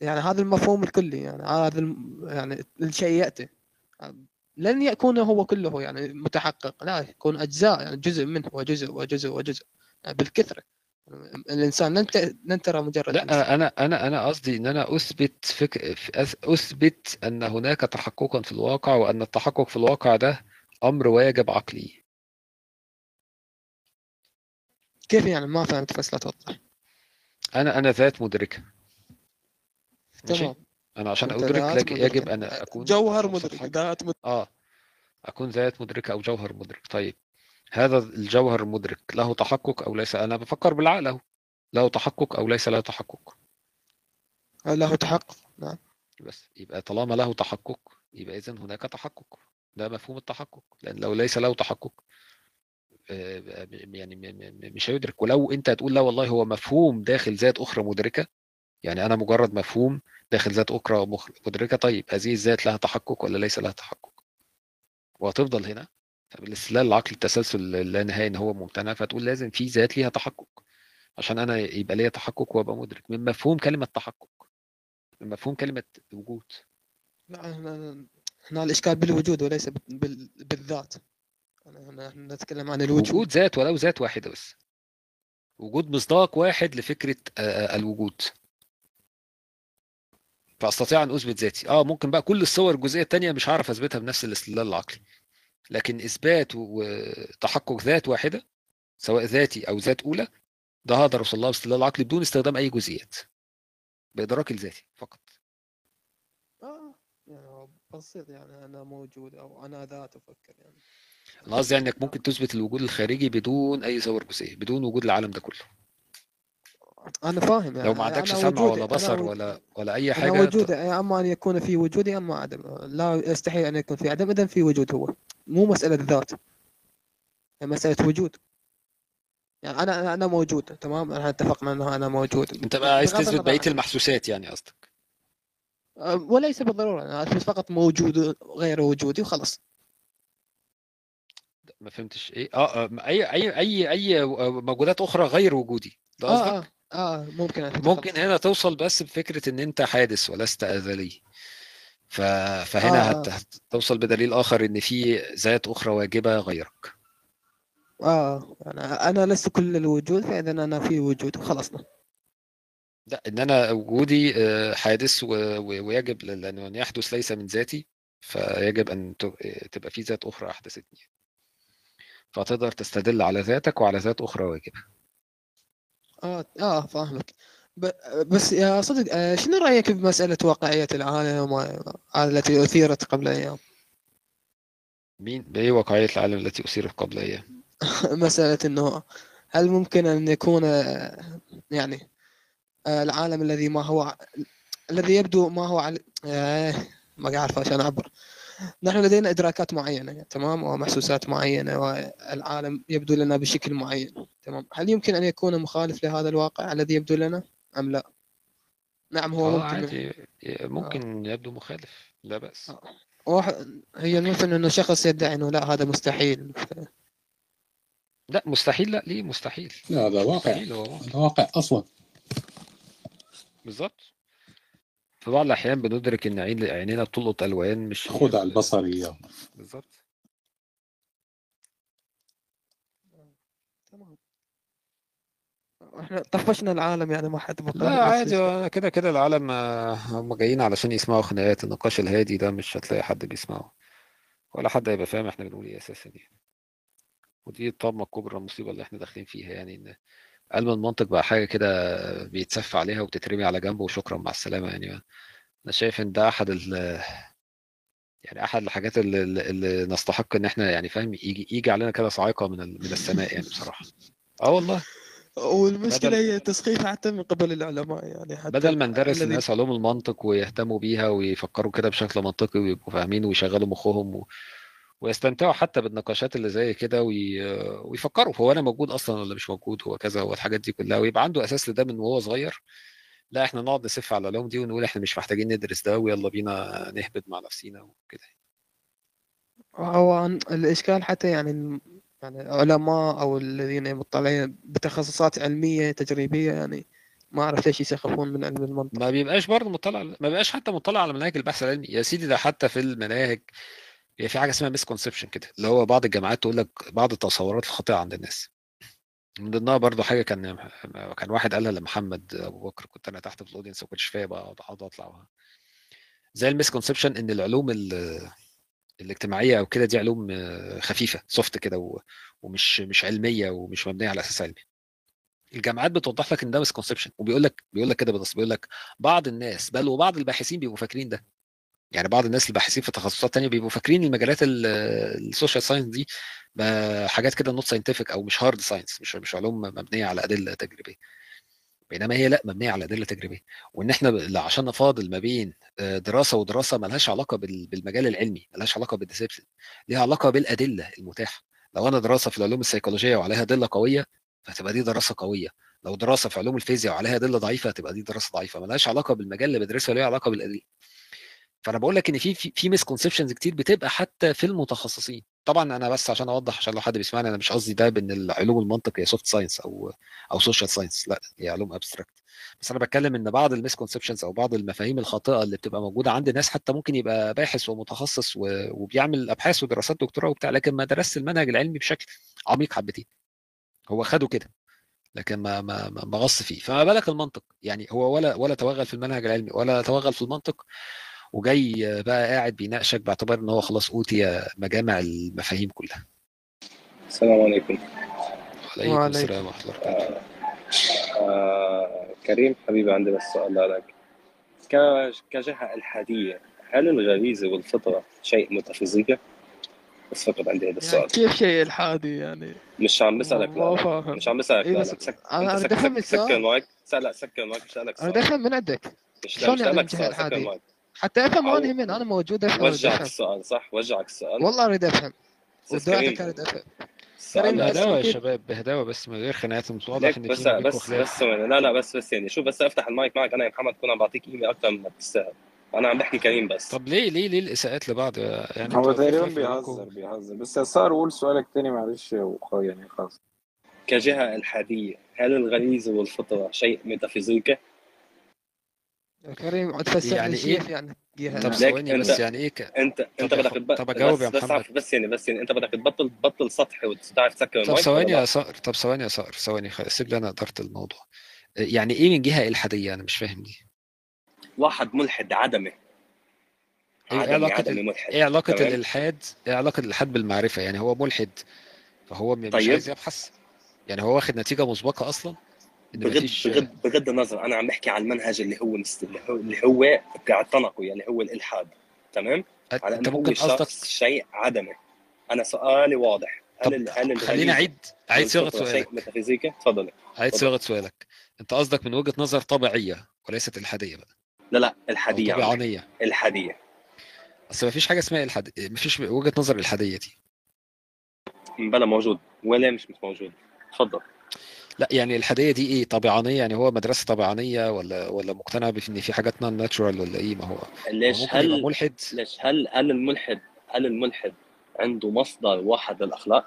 يعني هذا المفهوم الكلي يعني هذا الم- يعني اللي شيئته لن يكون هو كله يعني متحقق لا يكون أجزاء يعني جزء منه وجزء وجزء وجزء يعني بالكثرة. الإنسان لن لن ترى مجرد إنسان. لا أنا أنا أنا قصدي إن أنا أثبت فك... أثبت أن هناك تحققا في الواقع وأن التحقق في الواقع ده أمر واجب عقلي. كيف يعني ما فهمت بس لا توضح. أنا أنا ذات مدركة. ماشي؟ تمام. أنا عشان أدرك لك يجب. أن أكون جوهر مدرك. ذات مدرك آه. أكون ذات مدركة أو جوهر مدرك. طيب. هذا الجوهر المدرك له تحقق أو ليس؟ أنا بفكر بالعقل. اهو له تحقق أو ليس له تحقق. له تحقق؟ نعم. بس. يبقى طالما له تحقق يبقى اذا هناك تحقق. ده مفهوم التحقق. لأن لو ليس له تحقق يعني م- م- مش هيدرك. ولو انت هتقول لا والله هو مفهوم داخل ذات أخرى مدركة يعني أنا مجرد مفهوم داخل ذات أخرى مدركة طيب هذه الذات لها تحقق ولا ليس لها تحقق؟ وهتفضل هنا. بالاستدلال العقلي التسلسل اللانهائي إن هو ممتنع فتقول لازم في ذات ليها تحقق عشان أنا يبقى ليا تحقق وأبقى مدرك. من مفهوم كلمة تحقق من مفهوم كلمة وجود. لا هنا الإشكال بالوجود وليس بال- بال- بالذات. إحنا نتكلم عن الوجود. وجود ذات ولو ذات واحدة بس. وجود مصداق واحد لفكرة الوجود. فأستطيع أن أثبت ذاتي. آه ممكن بقى كل الصور الجزئية الثانية مش هعرف أثبتها بنفس الاستدلال العقلي. لكن إثبات وتحقق ذات واحدة سواء ذاتي أو ذات أولى ده هقدر أوصل لها باستدلال عقلي بدون استخدام أي جزئيات. بادراكي الذاتي فقط. آه يعني بسيط يعني أنا موجود أو أنا ذات أفكر يعني. أنا قصدي يعني إنك ممكن تثبت الوجود الخارجي بدون أي صور جزئيه بدون وجود العالم ده كله. أنا فاهم. يعني لو ما عندكش أنا سمع ولا أنا بصر ولا ولا أي أنا حاجة وجودي. أما أن يكون في وجودي أما عدم. لا يستحيل أن يكون في. عدم اذا في وجود هو. مو مسألة ذات. هي مسألة وجود. يعني أنا أنا موجود. تمام؟ إحنا اتفقنا إنه أنا موجود. أنت بقى عايز تثبت بقية المحسوسات يعني قصدك. أه، وليس بالضرورة. أنا أثبت فقط موجود غير وجودي وخلاص. ما فهمتش إيه آه آه، أي أي أي أي موجودات أخرى غير وجودي. ده قصدك؟ آه آه ممكن ممكن. هنا توصل بس بفكرة إن أنت حادث ولست أزلي. ف... فهنا آه، هت... آه. هتوصل بدليل آخر إن في ذات أخرى واجبة غيرك. آه يعني أنا لست كل الوجود فاذا أنا في وجود خلصنا. لا إن أنا وجودي آه، حادث و... و... ويجب لأنه ان يحدث ليس من ذاتي فيجب أن ت... تبقى في ذات أخرى أحدثتني. فتقدر تستدل على ذاتك وعلى ذات أخرى واجبة. آه آه فاهمك. بس يا صدق آه، شنو رأيك بمسألة واقعية العالم التي أثيرت قبل أيام؟ مين؟ بايه واقعية العالم التي أثيرت قبل أيام؟ مسألة إنه هل ممكن أن يكون آه، يعني آه، العالم الذي ما هو الذي يبدو ما هو على ما اعرف عشان أعبر. نحن لدينا إدراكات معينة تمام؟ ومحسوسات معينة والعالم يبدو لنا بشكل معين تمام؟ هل يمكن أن يكون مخالف لهذا الواقع الذي يبدو لنا؟ أم لا؟ نعم هو آه ممكن. عادي. ممكن يبدو مخالف لا بأس. آه. واحد هي المثل إنه شخص يدعي إنه لا هذا مستحيل. لا مستحيل لا ليه مستحيل؟ لا هذا واقع. هذا واقع أصلا. بالظبط في بعض الأحيان بندرك إن عين عينينا بتلقط ألوان مش خدع ال- البصرية. بالظبط. تمام إحنا طفشنا العالم يعني ما حد لا عادي أنا كده كده العالم آه، هم جايين علشان يسمعوا خناقات. النقاش الهادي ده مش هتلاقي حد بيسمعه. ولا حد هيبقى فاهم إحنا بنقول إيه أساسا يعني. ودي الطامة الكبرى المصيبة اللي إحنا داخلين فيها يعني إن علم المنطق بقى حاجة كده بيتسف عليها وبتترمي على جنب وشكرا مع السلامة يعني. أنا شايف إن ده أحد ال يعني أحد الحاجات اللي, اللي نستحق إن إحنا يعني فاهم يجي يجي علينا كده صاعقة من ال- من السماء يعني بصراحة. آه والله. والمشكلة بدل- هي تسخيف حتى من قبل العلماء يعني حتى بدل ما ندرس الناس علوم المنطق ويهتموا بيها ويفكروا كده بشكل منطقي ويبقوا فاهمين ويشغلوا مخهم و... ويستمتعوا حتى بالنقاشات اللي زي كده وي... ويفكروا هو أنا موجود أصلا ولا مش موجود هو كذا هو الحاجات دي كلها ويبقى عنده أساس لده من وهو صغير. لا إحنا نقعد نسف على العلوم دي ونقول إحنا مش محتاجين ندرس ده ويلا بينا نهبط مع نفسينا وكده. هو الإشكال حتى يعني يعني علماء أو الذين مطلعين بتخصصات علمية تجريبية يعني ما أعرف ليش يسخفون من علم المنطق. ما بيبقاش برضه مطلع ما بيبقاش حتى مطلع على مناهج البحث العلمي. يا سيدي ده حتى في المناهج هي في حاجة اسمها misconception كده اللي هو بعض الجامعات تقول لك بعض التصورات الخاطئة عند الناس. من ضمنها برضه حاجة كان كان واحد قالها لمحمد أبو بكر كنت أنا تحت في ال audience ومكنتش فاهم بقى أقعد أطلع زي ال misconception إن العلوم ال- الاجتماعية أو كده دي علوم خفيفة soft كده ومش مش علمية ومش مبنية على أساس علمي. الجامعات بتوضح لك إن ده misconception وبيقول لك بيقول لك كده بالنص بيقول لك بعض الناس بل وبعض الباحثين بيبقوا فاكرين ده. يعني بعض الناس الباحثين في تخصصات تانية بيبقوا فاكرين المجالات ال social science دي حاجات كده not scientific أو مش hard science مش مش علوم مبنية على أدلة تجريبية. بينما هي لا مبنية على أدلة تجريبية. وإن إحنا عشان نفاضل ما بين آه، دراسة ودراسة ملهاش علاقة بال- بالمجال العلمي ملهاش علاقة بال discipline ليها علاقة بالأدلة المتاحة. لو أنا دراسة في العلوم السيكولوجية وعليها أدلة قوية فهتبقى دي دراسة قوية. لو دراسة في علوم الفيزياء وعليها أدلة ضعيفة هتبقى دي دراسة ضعيفة. ملهاش علاقة بالمجال اللي بدرسه ليها علاقة بالأدلة. فأنا بقول لك إن في في, في misconceptions كتير بتبقى حتى في المتخصصين. طبعا أنا بس عشان أوضح عشان لو حد بيسمعني أنا مش قصدي ده بإن العلوم المنطق هي soft science أو أو social science لا هي علوم abstract بس أنا بتكلم إن بعض ال misconceptions أو بعض المفاهيم الخاطئة اللي بتبقى موجودة عند ناس حتى ممكن يبقى باحث ومتخصص وبيعمل أبحاث ودراسات دكتوراه وبتاع لكن ما درسش المنهج العلمي بشكل عميق حبتين. هو خده كده لكن ما ما ما غص فيه. فما بالك المنطق. يعني هو ولا ولا توغل في المنهج العلمي ولا توغل في المنطق. وجاي بقى قاعد بيناقشك باعتبار إن هو خلاص اوتي مجامع المفاهيم كلها. السلام عليكم. وعليكم وعليكم. السلام ورحمة الله وبركاته. آه كريم حبيبي عندي بس سؤال لك كجهة إلحادية هل الغريزة والفطرة شيء ميتافيزيقي؟ بس فقط عندي هذا يعني السؤال. كيف شيء إلحادي يعني؟ مش عم بسألك ما لا فاهم مش عم بسألك إيه لا. بس سك... أنا أنت أريد سك... سكر السؤال. المايك لا سكر المايك مش سألك أريد السؤال أفهم من عندك. مش لا مش يعني سألك السؤال سكر إلحادية؟ المايك حتى أفهم أو وأنا من أنا موجود أريد وجعك أفهم السؤال صح؟ وجعك السؤال. والله أفهم السؤال كريم. لا بس بهداوة يا شباب بهداوة بس من غير خناقات مش واضح إن بس بس بس لا لا بس بس يعني شو بس افتح المايك معك. أنا يا محمد كون عم بعطيك قيمه أكثر من ما بتستاهل أنا عم بحكي كريم بس. طب ليه ليه ليه الإساءات لبعض؟ يعني هو تقريبا بيهزر بيهزر. بس يا سار قول سؤالك تاني معلش يعني خلاص. كجهة إلحادية هل الغريزه والفطرة شيء ميتافيزيقي؟ كريم تفسر يعني لي إيه؟ يعني طب ليك ثواني أنت بس. يعني إيه ك... انت أنت بدك تب... طب أجاوب بس يا بس محمد. عارف بس يعني بس يعني أنت بدك تبطل تبطل سطحي وتعرف تسكر طب ثواني؟ يا صقر طب ثواني يا صقر ثواني خ- سيب لي أنا اداره الموضوع. يعني إيه من جهة الحاديه أنا مش فاهم دي واحد ملحد عدمي. إيه علاقة عدمي ال... ملحد. إيه علاقة تمام؟ الإلحاد؟ إيه علاقة الإلحاد بالمعرفة؟ يعني هو ملحد فهو مش طيب. عايز يبحث. يعني هو واخد نتيجة مسبقة أصلا؟ بغض بغض بغض النظر أنا عم بحكي على المنهج اللي هو مست... اللي هو هو بيعتنقه يعني هو الإلحاد تمام؟ على أنت ممكن قصدك شيء عدمي. أنا سؤالي واضح. هل ال... هل خليني اعيد أعيد صياغة سؤالك. عيد تفضل. صياغة سؤالك. أنت قصدك من وجهة نظر طبيعية وليست إلحادية بقى. لا لا إلحادية طبيعانية. إلحادية. أصل مفيش حاجة اسمها الحاد مفيش وجهة نظر إلحادية دي. بلا موجود. ولا مش مش موجود. تفضل. لا يعني الحاديه دي إيه؟ طبيعانية؟ يعني هو مدرسة طبيعانية ولا ولا مقتنع بإن في حاجات نون ناتشورال ولا إيه؟ ما هو ليش هل ملحد؟ ليش هل هل الملحد هل الملحد عنده مصدر واحد للأخلاق؟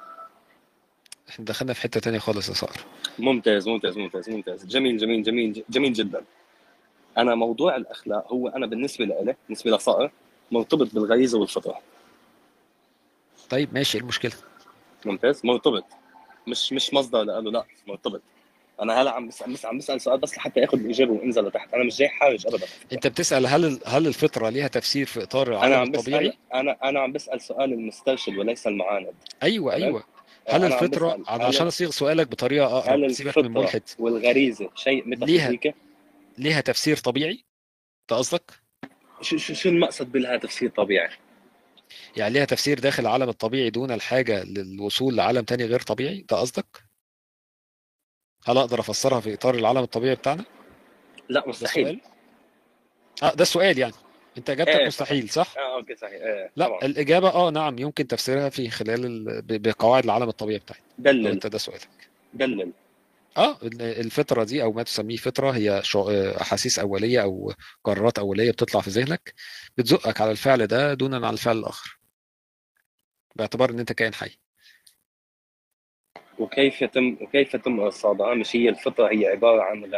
إحنا دخلنا في حتة تانية خالص يا صقر. ممتاز ممتاز ممتاز ممتاز. جميل جميل جميل جميل جدا. أنا موضوع الأخلاق هو أنا بالنسبة لي بالنسبة لصقر مرتبط بالغريزة والفطرة. طيب ماشي إيه المشكلة؟ ممتاز مرتبط. مش مش مصدر لأنه لا مرتبط. أنا هلا عم بسال عم بسأل سؤال بس لحتى اخذ الإجابة وانزل لتحت. أنا مش جاي حارج ابدا. أنت بتسأل هل هل الفطرة ليها تفسير في إطار العالم عم بسأل الطبيعي؟ أنا أنا عم بسأل سؤال المسترشد وليس المعاند. أيوه أيوه. هل أنا عم الفطرة أنا هل عشان أصيغ سؤالك بطريقة هل اقرب سيبك من ملحد. والغريزة شيء ليها ليها تفسير طبيعي؟ ده قصدك؟ شو شو شو المقصد بلها تفسير طبيعي؟ يعني ليها تفسير داخل العالم الطبيعي دون الحاجة للوصول لعالم تاني غير طبيعي؟ ده قصدك؟ هل أقدر أفسرها في إطار العالم الطبيعي بتاعنا؟ لا ده مستحيل السؤال آه ده السؤال يعني. أنت إجابتك إيه مستحيل صح؟ آه أوكي صحيح. إيه لا طبعا. الإجابة آه نعم يمكن تفسيرها في خلال ال... بقواعد العالم الطبيعي بتاعنا دلل. أنت ده سؤالك. دلل. آه ال- الفطرة دي أو ما تسميه فطرة هي أحاسيس أولية أو قرارات أولية بتطلع في ذهنك بتزقك على الفعل ده دونا عن الفعل الآخر. باعتبار إن أنت كائن حي. وكيف يتم وكيف يتم ارصادها مش هي الفطرة هي عبارة عن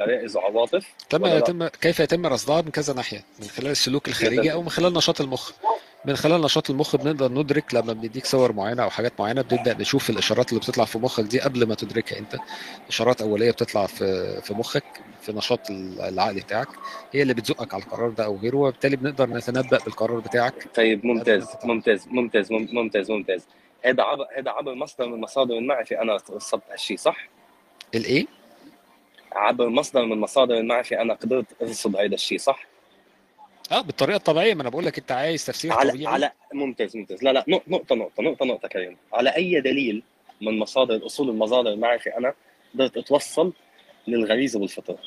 غرائز وعواطف تم يتم كيف يتم رصدها من كذا ناحية؟ من خلال السلوك الخارجي أو من خلال نشاط المخ. من خلال نشاط المخ بنقدر ندرك لما بنديك صور معينة أو حاجات معينة بنبدأ نشوف الإشارات اللي بتطلع في مخك دي قبل ما تدركها أنت. إشارات أولية بتطلع في في مخك في نشاط العقل بتاعك هي اللي بتزقك على القرار ده أو غيره وبالتالي بنقدر نتنبأ بالقرار بتاعك. طيب ممتاز ممتاز ممتاز مم- ممتاز ممتاز. هذا عبر هذا عبر مصدر من مصادر المعرفة أنا رصدت هالشيء صح؟ الإيه؟ عبر مصدر من مصادر المعرفة أنا قدرت ارصد هذا الشيء صح؟ آه بالطريقة الطبيعية. ما أنا بقول لك أنت عايز تفسير على طبيعي. على ممتاز ممتاز. لا لا نق- نقطة نقطة نقطة نقطة كريم على أي دليل من مصادر أصول المصادر المعرفه أنا قدرت أتوصل للغريزه والفطره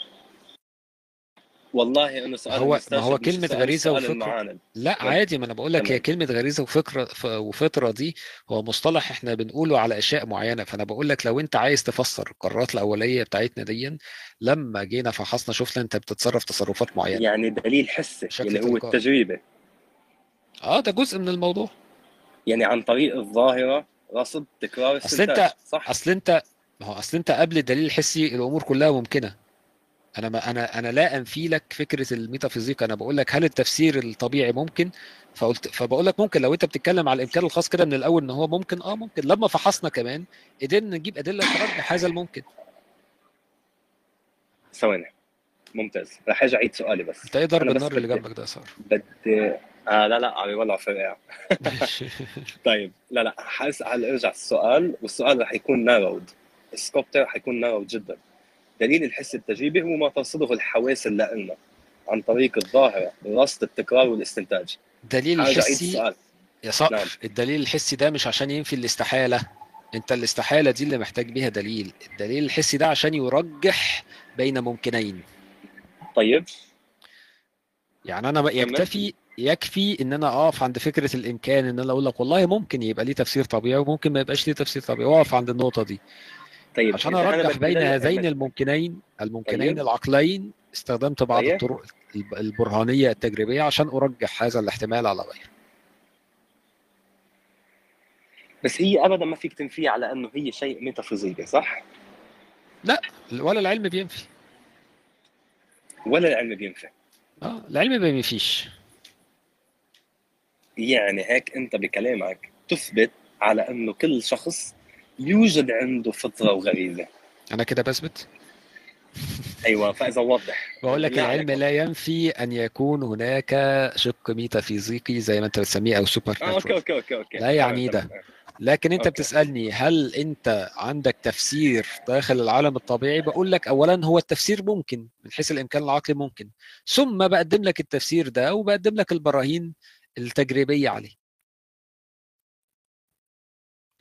والله انه سؤال هو ما هو كلمة غريزة وفكره المعاند لا عادي ما أنا بقول لك هي كلمة غريزة وفكره وفطرة دي هو مصطلح إحنا بنقوله على أشياء معينة. فأنا بقول لك لو أنت عايز تفسر القرارات الأولية بتاعتنا دي لما جينا فحصنا شفنا أنت بتتصرف تصرفات معينة. يعني دليل حسي اللي هو تلقائي. التجربة. آه ده جزء من الموضوع. يعني عن طريق الظاهرة رصد تكرار أصل أنت صح؟ أصل أنت ما هو أصل أنت قبل الدليل الحسي الأمور كلها ممكنة. أنا ما أنا أنا لا انفي لك فكرة الميتافيزيقا أنا بقول لك هل التفسير الطبيعي ممكن؟ فقلت فبقول لك ممكن. لو أنت بتتكلم على الامكان الخاص كده من الأول إن هو ممكن آه ممكن. لما فحصنا كمان قدرنا نجيب أدلة ترجح هذا الممكن ثواني. ممتاز. رح أرجع أعيد سؤالي بس. أنت إيه ضرب النار اللي جنبك ده يا سارة؟ بدي آه لا لا عم يولع فرقع طيب لا لا حاسال أرجع السؤال والسؤال رح يكون نارود السكوب تاعه حيكون نارود جدا. دليل الحس التجريبي هو ما ترصده الحواس لنا عن طريق الظاهرة رصد التكرار والاستنتاج. اعيد الحسي يا صقر نعم. الدليل الحسي ده مش عشان ينفي الاستحالة. انت الاستحالة دي اللي محتاج بيها دليل. الدليل الحسي ده عشان يرجح بين ممكنين. طيب. يعني أنا يكتفي يكفي إن أنا أقف عند فكرة الإمكان إن أنا أقول لك والله ممكن يبقى ليه تفسير طبيعي وممكن ما يبقاش ليه تفسير طبيعي. واقف عند النقطة دي. طيب عشان أرجح بين هذين الممكنين الممكنين طيب. العقلين استخدمت بعض طيب. الطرق الب- البرهانية التجريبية عشان أرجح هذا الاحتمال على غيره بس هي ابدا ما فيك تنفيها على إنه هي شيء ميتافيزيقي صح؟ ولا العلم بينفي ولا العلم بينفع آه العلم ما بينفيش يعني هيك أنت بكلامك تثبت على إنه كل شخص يوجد عنده فطرة وغريزة. أنا كده بثبت أيوه فإذا وضح بقول لك العلم عليك. لا ينفي أن يكون هناك شق ميتافيزيقي زي ما أنت بتسميه أو سوبر آه أوكي أوكي أوكي أوكي. لا يعني ده. لكن أنت okay. بتسألني هل أنت عندك تفسير داخل العالم الطبيعي؟ بقول لك اولا هو التفسير ممكن من حيث الإمكان العقلي ممكن. ثم بقدم لك التفسير ده وبقدم لك البراهين التجريبية عليه.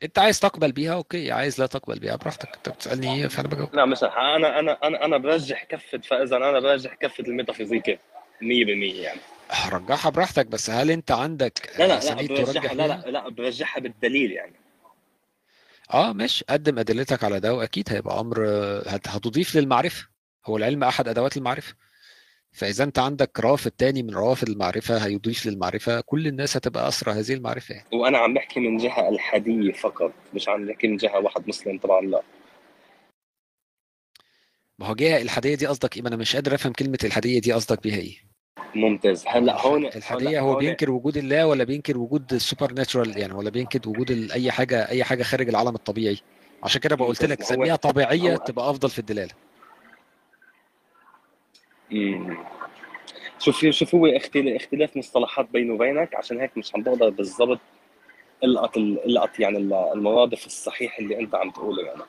انت عايز تقبل بيها okay. عايز لا تقبل بيها براحتك. انت بتسألني إيه فأنا بجاوب. لا مش أنا أنا أنا أنا برجح كفة فاذا أنا برجح كفة الميتافيزيقي 100% يعني. هرجعها براحتك بس هل أنت عندك لا لا لا برجحها لا؟ لا لا برجحها بالدليل يعني. آه ماشي. قدم أدلتك على ده وأكيد هيبقى أمر هت- هتضيف للمعرفة. هو العلم أحد أدوات المعرفة. فإذا أنت عندك رافد تاني من روافد المعرفة هيضيف للمعرفة كل الناس هتبقى اسرى هذه المعرفة. وأنا عم بحكي من جهة الحاديه فقط مش عم بحكي من جهة واحد مسلم طبعا لا. ما هو جهه الحاديه دي قصدك إيه ما أنا مش قادر أفهم كلمة الحاديه دي قصدك بيها إيه؟ ممتاز. هلأ هون الحاديه هو هون- بينكر وجود الله ولا بينكر وجود السوبر ناتشورال يعني ولا بينكر وجود أي حاجة أي حاجة خارج العالم الطبيعي؟ عشان كده بقولت لك سميها طبيعية هو- تبقى أفضل في الدلالة. مم. شوف شوف هو اختلاف مصطلحات بيني وبينك عشان هيك مش عم بقدر بالضبط ألقط ال- ألقط يعني ال- المرادف الصحيح اللي أنت عم تقوله يعني.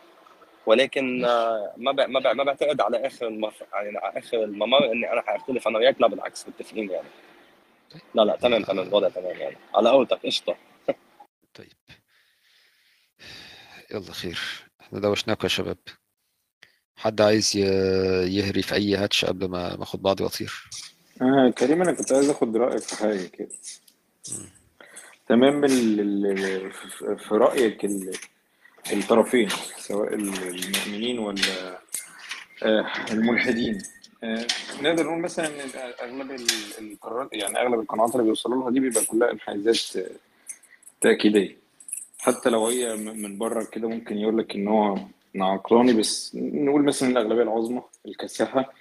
ولكن آه، ما ب... ما ب... ما بعتقد على آخر المف... يعني على آخر الممر إني أنا حأختلف أنا وياك لا بالعكس متفقين يعني. لا لا تمام تمام الوضع تمام يعني. على قولتك قشطة. طيب. يلا خير. إحنا دوشناكم يا شباب. حد عايز يهري في أي هاتش قبل ما أخد بعضي وأطير؟ آه كريم أنا كنت عايز أخد رأيك في حاجة كده. تمام في- رأيك ال- الطرفين سواء ال- المؤمنين ولا آه، الملحدين آه، نقدر نقول مثلا إن أغلب ال- القرارات يعني أغلب القناعات اللي بيوصلوا لها دي بيبقى كلها إنحيازات آه، تأكيدية. حتى لو هي من بره كده ممكن يقول لك إن هو عقلاني بس نقول مثلا الأغلبية العظمى الكاسحه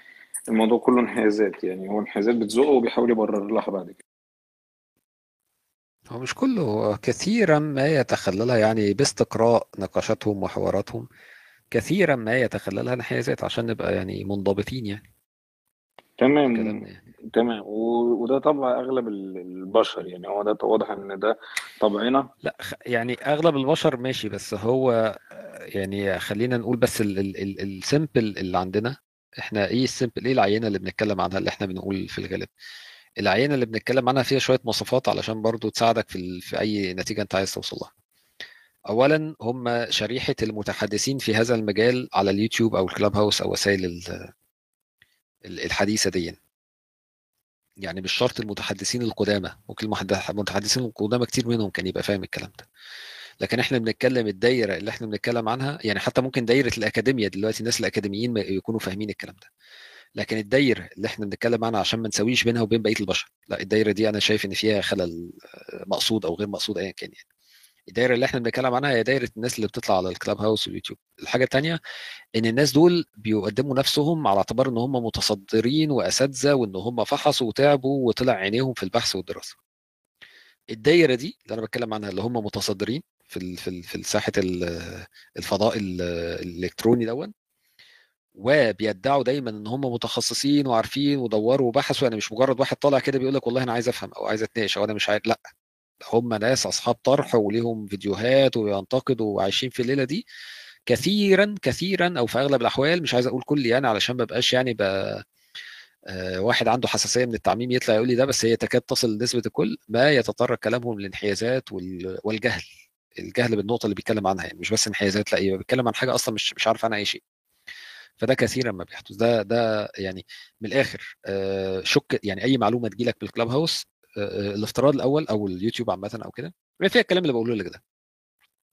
الموضوع كله انحيازات يعني هو انحيازات بتزقه وبيحاول يبرر لها بعد كده. هو مش كله كثيرا ما يتخللها يعني باستقراء نقاشاتهم وحواراتهم كثيرا ما يتخللها انحيازات عشان نبقى يعني منضبطين يعني. تمام يعني تمام. و- وده طبع أغلب ال- البشر يعني هو ده واضح إن ده طبعنا. لا خ- يعني أغلب البشر ماشي بس هو آه، يعني خلينا نقول بس ال- ال- ال- ال sample اللي عندنا إحنا إيه ال sample إيه العينة اللي بنتكلم عنها اللي إحنا بنقول في الغالب؟ العينة اللي بنتكلم عنها فيها شوية مواصفات علشان برضو تساعدك في ال- في أي نتيجة أنت عايز توصل لها. اولا هم شريحة المتحدثين في هذا المجال على اليوتيوب أو الكلاب هاوس أو وسائل الحديثة دي يعني مش شرط المتحدثين القدامى ممكن المتحدثين القدامى كتير منهم كان يبقى فاهم الكلام ده. لكن إحنا بنتكلم الدايرة اللي إحنا بنتكلم عنها يعني حتى ممكن دايرة الاكاديميا دلوقتي الناس الأكاديميين يكونوا فاهمين الكلام ده. لكن الدايرة اللي إحنا بنتكلم عنها عشان ما نسويش بينها وبين بقية البشر لا الدايرة دي أنا شايف إن فيها خلل آه، مقصود أو غير مقصود ايا كان يعني. الدايرة اللي إحنا بنتكلم عنها هي دايرة الناس اللي بتطلع على الكلاب هاوس واليوتيوب الحاجة الثانية إن الناس دول بيقدموا نفسهم على اعتبار إن هم متصدرين وأساتذة وإن هم فحصوا وتعبوا وطلع عينيهم في البحث والدراسة. الدايرة دي اللي أنا بتكلم عنها اللي هم متصدرين في في في ساحة ال- الفضاء ال- الإلكتروني دون وبيدعوا دايما إن هم متخصصين وعارفين ودوروا وبحثوا. يعني مش مجرد واحد طالع كده بيقول لك والله أنا عايز أفهم أو عايز أتناقش أو أنا مش عارف لأ. هم ناس أصحاب طرح وليهم فيديوهات وينتقدوا وعايشين في الليلة دي كثيرا كثيرا أو في أغلب الأحوال مش عايز أقول كل يعني علشان ما بقاش يعني ب... آه، واحد عنده حساسية من التعميم يطلع يقول لي ده بس هي تكاد تصل لنسبة الكل ما يتطرق كلامهم للانحيازات وال- والجهل الجهل بالنقطة اللي بيتكلم عنها يعني مش بس انحيازات لا يبقى بيتكلم عن حاجة أصلا مش مش عارف عنها أي شيء. فده كثيرا ما بيحدث ده ده يعني من الآخر آه، شك يعني أي معلومة تجيلك بالكلاب هاوس الافتراض الأول أو اليوتيوب عامة أو كده بيبقى فيها الكلام اللي بقوله لك ده.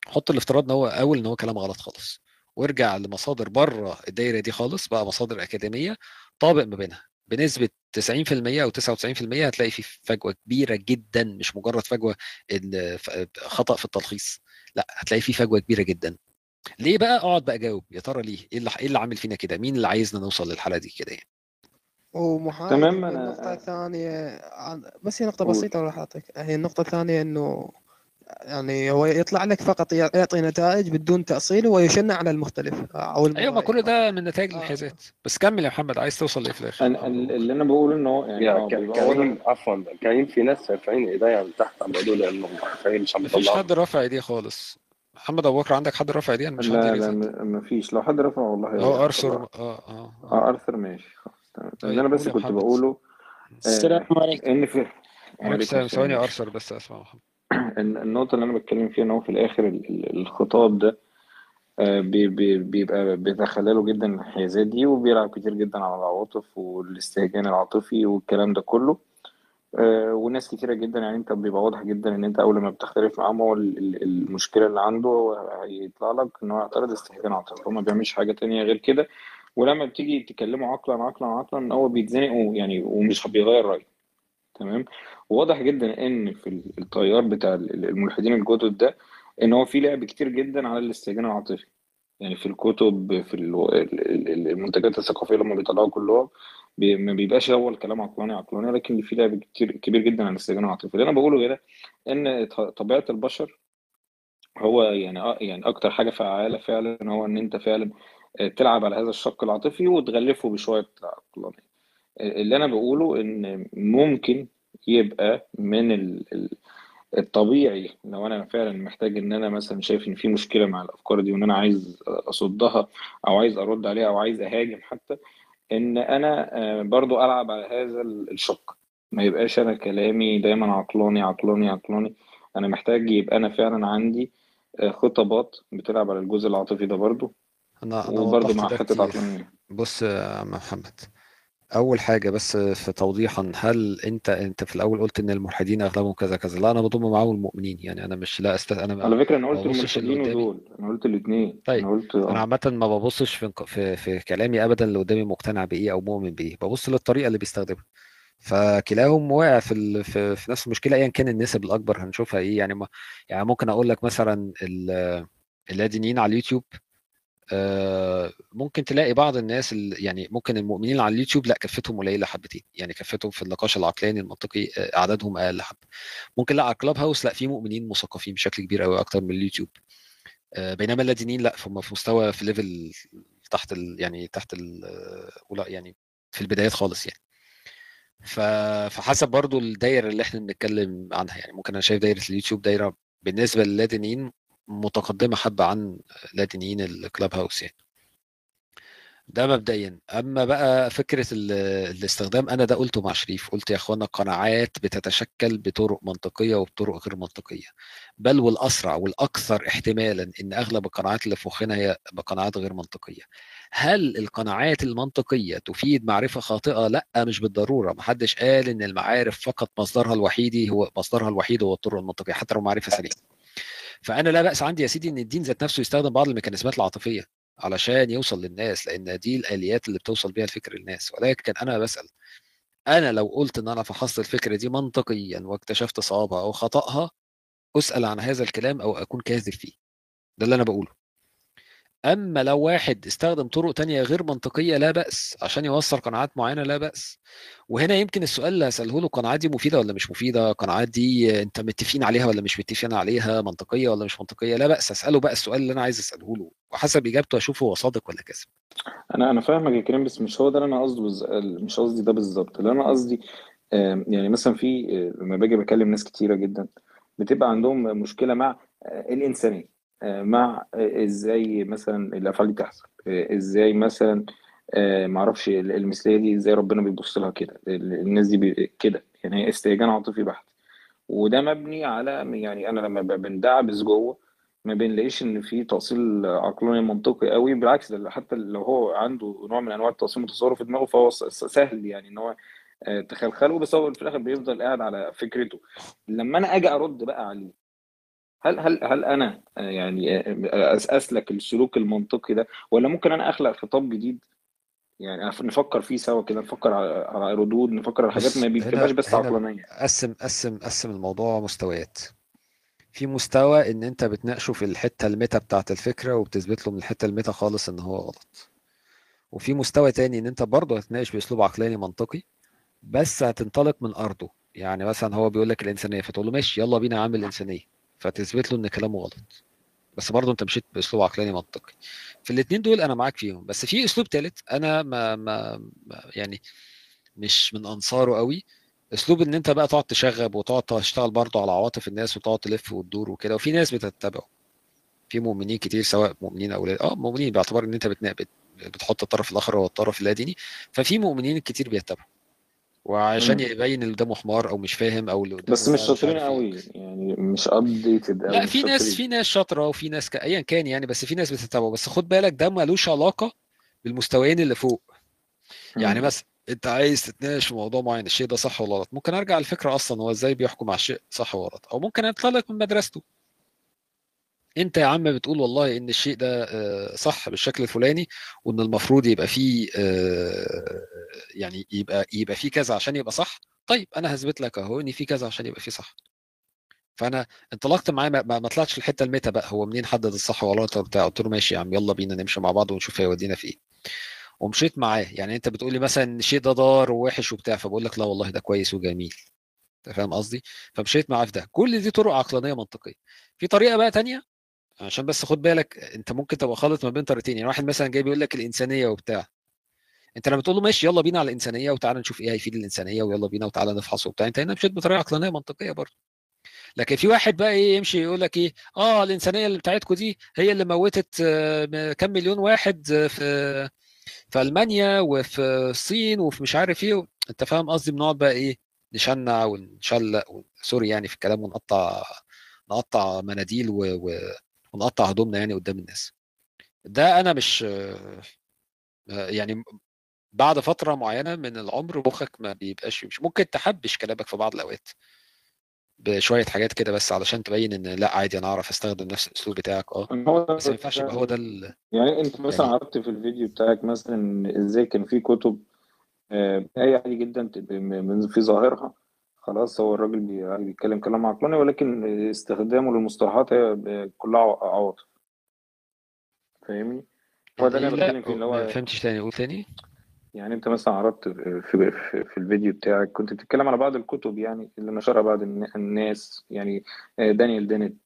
حط الافتراض إن هو أول إن هو كلام غلط خالص وارجع لمصادر بره الدايرة دي خالص بقى مصادر أكاديمية طابق ما بينها. بنسبة 90% أو 99% هتلاقي في فجوة كبيرة جدا مش مجرد فجوة خطأ في التلخيص لأ هتلاقي في فجوة كبيرة جدا. ليه بقى؟ أقعد بقى جاوب يا ترى ليه؟ إيه اللي إيه اللي عامل فينا كده؟ مين اللي عايزنا نوصل للحالة دي كده يعني؟ ومحايد تمام، أنا- النقطة الثانية بس هي نقطة. بسيطة ولا حاطك هي النقطة الثانية إنه يعني هو يطلع لك فقط يعطي نتائج بدون تأصيل ويشنع على المختلف أو أيوه ما كل ده من نتائج آه. الانحيازات بس كمل يا محمد عايز توصل لإيه في الآخر؟ أنا اللي أنا بقوله ان هو يعني كريم عفوا كريم في ناس رافعين ايديها من تحت عم بيقولوا لي إنه كريم مش عم مفيش حد رافع إيديه خالص. محمد أبو بكر عندك حد رافع ايديه أنا مش لا لا مفيش. لو حد رفع والله هو ارثر. آه آه آه. ارثر ماشي. خلاص تمام طيب، اللي أنا بس كنت محمد. بقوله السلام عليكم. إن في ثواني ارثر بس أسمع محمد. الن- النقطة اللي أنا بتكلم فيها إن هو في الآخر ال- ال- الخطاب ده آه، بي- بي- بيبقى بيتخلله جدا الانحيازات دي وبيلعب كتير جدا على العواطف والاستهجان العاطفي والكلام ده كله. آه، وناس كتيرة جدا يعني أنت بيبقى واضح جدا إن أنت أول ما بتختلف معاهم هو ال- ال- المشكلة اللي عنده هو هيطلع لك إن هو يعترض استهجان عاطفي هو ما بيعملش حاجة تانية غير كده. ولما بتيجي تكلمه عقلا عقلا عقلا هو بيتزنق ويعني ومش بيغير رأيه. تمام؟ وواضح جدا إن في ال- التيار بتاع ال- الملحدين الجدد ده إن هو في لعب كتير جدا على الاستهجان العاطفي. يعني في الكتب في ال- ال- ال- المنتجات الثقافية لما بيطلعوا كلهم ما بيبقاش هو الكلام عقلاني عقلاني لكن في لعب كتير كبير جدا على الاستهجان العاطفي. اللي أنا بقوله كده إن طبيعة البشر هو يعني يعني أكتر حاجة فعالة فعلا هو إن أنت فعلا تلعب على هذا الشق العاطفي وتغلفه بشوية عقلانية. اللي أنا بقوله إن ممكن يبقى من ال- ال- الطبيعي لو أنا فعلا محتاج إن أنا مثلا شايف إن في مشكلة مع الأفكار دي وإن أنا عايز أصدها أو عايز أرد عليها أو عايز أهاجم حتى إن أنا آه، برضو ألعب على هذا ال- الشق. ما يبقاش أنا كلامي دايما عقلاني عقلاني عقلاني. أنا محتاج يبقى أنا فعلا عندي آه، خطابات بتلعب على الجزء العاطفي ده برضو. أنا أنا وضحت مع ده حتة كتير. عقلانيه بص يا عم محمد أول حاجة بس في توضيحا هل انت أنت في الأول قلت إن الملحدين أغلبهم كذا كذا؟ لا أنا بضم معاهم المؤمنين يعني أنا مش لا است... أنا على فكرة أنا ما قلت ببصش اللي الملحدين قدامي. ودول أنا قلت الاثنين طيب أنا قلت أنا آه. عامة ما ببصش في في في كلامي ابدا اللي قدامي مقتنع بإيه أو مؤمن بإيه. ببص للطريقة اللي بيستخدمها. فكلاهم واقع في ال... في, في نفس المشكلة ايا كان النسب الأكبر هنشوفها إيه. يعني ما... يعني ممكن أقول لك مثلا ال- اللادينيين على اليوتيوب آه، ممكن تلاقي بعض الناس ال- يعني ممكن المؤمنين على اليوتيوب لأ كفتهم قليلة حبتين يعني كفتهم في النقاش العقلاني المنطقي آه، أعدادهم أقل حبة. ممكن لأ على كلاب هاوس لأ في مؤمنين مثقفين بشكل كبير قوي أكتر من اليوتيوب. آه، بينما اللادينيين لأ هم في مستوى في level تحت ال يعني تحت ال ولا يعني في البدايات خالص يعني. فحسب برضو الدايرة اللي إحنا بنتكلم عنها يعني ممكن أنا شايف دايرة اليوتيوب دايرة بالنسبة للادينيين متقدمة حبة عن لادينيين الكلاب هاوس يعني. ده مبدئيا. أما بقى فكرة ال- الاستخدام أنا ده قلته مع شريف. قلت يا إخوانا القناعات بتتشكل بطرق منطقية وبطرق غير منطقية. بل والأسرع والأكثر احتمالا إن أغلب القناعات اللي في مخنا هي قناعات غير منطقية. هل القناعات المنطقية تفيد معرفة خاطئة؟ لأ مش بالضرورة. محدش قال إن المعارف فقط مصدرها الوحيد هو مصدرها الوحيد هو الطرق المنطقية حتى لو معرفة سليمة. فأنا لا بأس عندي يا سيدي إن الدين ذات نفسه يستخدم بعض الميكانيزمات العاطفية علشان يوصل للناس لأن دي الآليات اللي بتوصل بيها الفكر للناس. ولكن أنا بسأل أنا لو قلت إن أنا فحصت الفكرة دي منطقيا واكتشفت صوابها أو خطأها أسأل عن هذا الكلام أو أكون كاذب فيه. ده اللي أنا بقوله. أما لو واحد استخدم طرق تانية غير منطقية لا بأس عشان يوصل قناعات معينة لا بأس. وهنا يمكن السؤال اللي هسأله له القناعات دي مفيدة ولا مش مفيدة؟ القناعات دي أنت متفقين عليها ولا مش متفقين عليها؟ منطقية ولا مش منطقية؟ لا بأس. اساله بقى السؤال اللي أنا عايز أسأله له. وحسب إجابته أشوف هو صادق ولا كاذب. أنا أنا فاهمك يا كريم بس مش هو ده اللي أنا قصدي بز... مش قصدي ده بالظبط. اللي أنا قصدي يعني مثلا في آه، لما باجي بكلم ناس كتيرة جدا بتبقى عندهم مشكلة مع الإنسانية. آه، مع آه، إزاي مثلا الأفعال دي تحصل؟ آه، إزاي مثلا آه معرفش ال- المثلية دي إزاي ربنا بيبص لها كده؟ ال- الناس دي كده يعني هي استهجان عاطفي بحت. وده مبني على يعني أنا لما بندعبس جوه ما بنلاقيش إن في تأصيل عقلاني منطقي قوي بالعكس ده حتى لو هو عنده نوع من أنواع التأصيل متصور في دماغه فهو سهل يعني إن هو آه، تخلخله بس هو في الآخر بيفضل قاعد على فكرته. لما أنا أجي أرد بقى عليه هل هل هل أنا آه، يعني آه، أس- أسلك السلوك المنطقي ده ولا ممكن أنا أخلق خطاب جديد؟ يعني نفكر فيه سوا كده نفكر على ردود نفكر على حاجات ما بتبقاش بس عقلانية. قسم قسم قسم الموضوع مستويات. في مستوى إن أنت بتناقشه في الحتة الميتا بتاعت الفكرة وبتثبت له من الحتة الميتا خالص إن هو غلط. وفي مستوى تاني إن أنت برضه هتناقش بأسلوب عقلاني منطقي بس هتنطلق من أرضه. يعني مثلا هو بيقول لك الإنسانية فتقول له ماشي يلا بينا نعمل الإنسانية. فتثبت له إن كلامه غلط. بس برضه أنت مشيت بأسلوب عقلاني منطقي. في الاثنين دول أنا معاك فيهم. بس في أسلوب ثالث أنا ما, ما, يعني مش من أنصاره قوي. أسلوب إن أنت بقى تقعد تشغب وتقعد تشتغل برضه على عواطف الناس وتقعد تلف وتدور وكده. وفي ناس بتتبعه. في مؤمنين كتير سواء مؤمنين أو لا. آه مؤمنين باعتبار إن أنت بتنقبت بتحط الطرف الآخر هو الطرف اللاديني ففي مؤمنين كتير بيتبعوا. وعشان مم. يبين اللي قدامه حمار أو مش فاهم أو اللي قدامه بس مش شاطرين قوي يعني مش ابديتد قوي لا في ناس في ناس شاطرة وفي ناس ك... ايا كان يعني بس في ناس بتتابعه. بس خد بالك ده ملوش علاقة بالمستويين اللي فوق. يعني مم. مثلا أنت عايز تتناقش في موضوع معين الشيء ده صح ولا غلط؟ ممكن أرجع الفكرة أصلا هو إزاي بيحكم على الشيء صح ولا غلط؟ أو ممكن انطلق من مدرسته. أنت يا عم بتقول والله إن الشيء ده آه، صح بالشكل الفلاني وإن المفروض يبقى فيه آه، يعني يبقى يبقى فيه كذا عشان يبقى صح. طيب أنا هثبت لك أهو إن في كذا عشان يبقى فيه صح. فأنا انطلقت معاه ما, ما طلعتش الحتة الميتا بقى هو منين حدد الصح ولا الغلط بتاع قلت له ماشي يا عم يلا بينا نمشي مع بعض ونشوف هيودينا في إيه. ومشيت معاه. يعني أنت بتقول لي مثلا إن الشيء ده ضار ووحش وبتاع فبقول لك لا والله ده كويس وجميل. أنت فاهم قصدي؟ فمشيت معاه في ده. كل دي طرق عقلانية منطقية. في طريقة بقى تانية؟ عشان بس خد بالك انت ممكن تبقى خالط ما بين طريقتين. يعني واحد مثلا جاي بيقول لك الإنسانية وبتاع. انت لما تقول له ماشي يلا بينا على الإنسانية وتعالى نشوف إيه هيفيد الإنسانية ويلا بينا وتعالى نفحص وبتاع. انت هنا مشيت بطريقة عقلانية منطقية برضه. لكن في واحد بقى إيه يمشي يقول لك إيه آه الإنسانية اللي بتاعتكم دي هي اللي موتت آه، كام مليون واحد في في ألمانيا وفي الصين وفي مش عارف إيه انت فاهم قصدي؟ بنقعد بقى إيه نشنع ونشلق ون- سوري يعني في الكلام ونقطع نقطع مناديل و... و... ونقطع هدومنا يعني قدام الناس. ده أنا مش آه، يعني بعد فترة معينة من العمر مخك ما بيبقاش مش ممكن تحبش كلامك في بعض الأوقات بشوية حاجات كده بس علشان تبين إن لأ عادي أنا أعرف أستخدم نفس الأسلوب بتاعك آه. بس ما ينفعش يبقى هو ده ال... يعني أنت مثلا يعني عرضت في الفيديو بتاعك مثلا إزاي كان في كتب آه، آية عادي جدا في ظاهرها خلاص هو الراجل بي- عادي بيتكلم كلام عقلاني ولكن استخدامه للمصطلحات هي ب- كلها عوا- عواطف فاهمني؟ هو ده اللي أنا لا بتكلم فيه اللي ما هو فهمتش تاني. قول تاني. يعني أنت مثلا عرضت في, في, في الفيديو بتاعك كنت بتتكلم على بعض الكتب يعني اللي نشرها بعض الن- الناس يعني آه، دانيال دينيت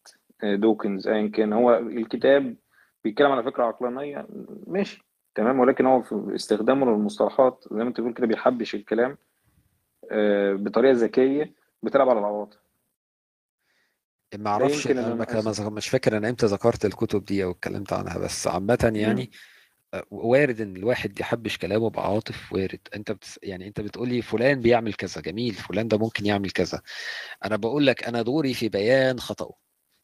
آه، دوكنز ايا كان. هو الكتاب بيتكلم على فكرة عقلانية ماشي تمام ولكن هو في استخدامه للمصطلحات زي ما أنت بتقول كده بيحبش الكلام. آه، بطريقة ذكية بتلعب على العواطف ما أعرفش أنا مش فاكر أنا إمتى ذكرت الكتب دي أو اتكلمت عنها بس عامة يعني. آه، وارد إن الواحد يحبش كلامه بعواطف وارد. أنت بتس... يعني أنت بتقولي فلان بيعمل كذا جميل فلان ده ممكن يعمل كذا. أنا بقول لك أنا دوري في بيان خطأه.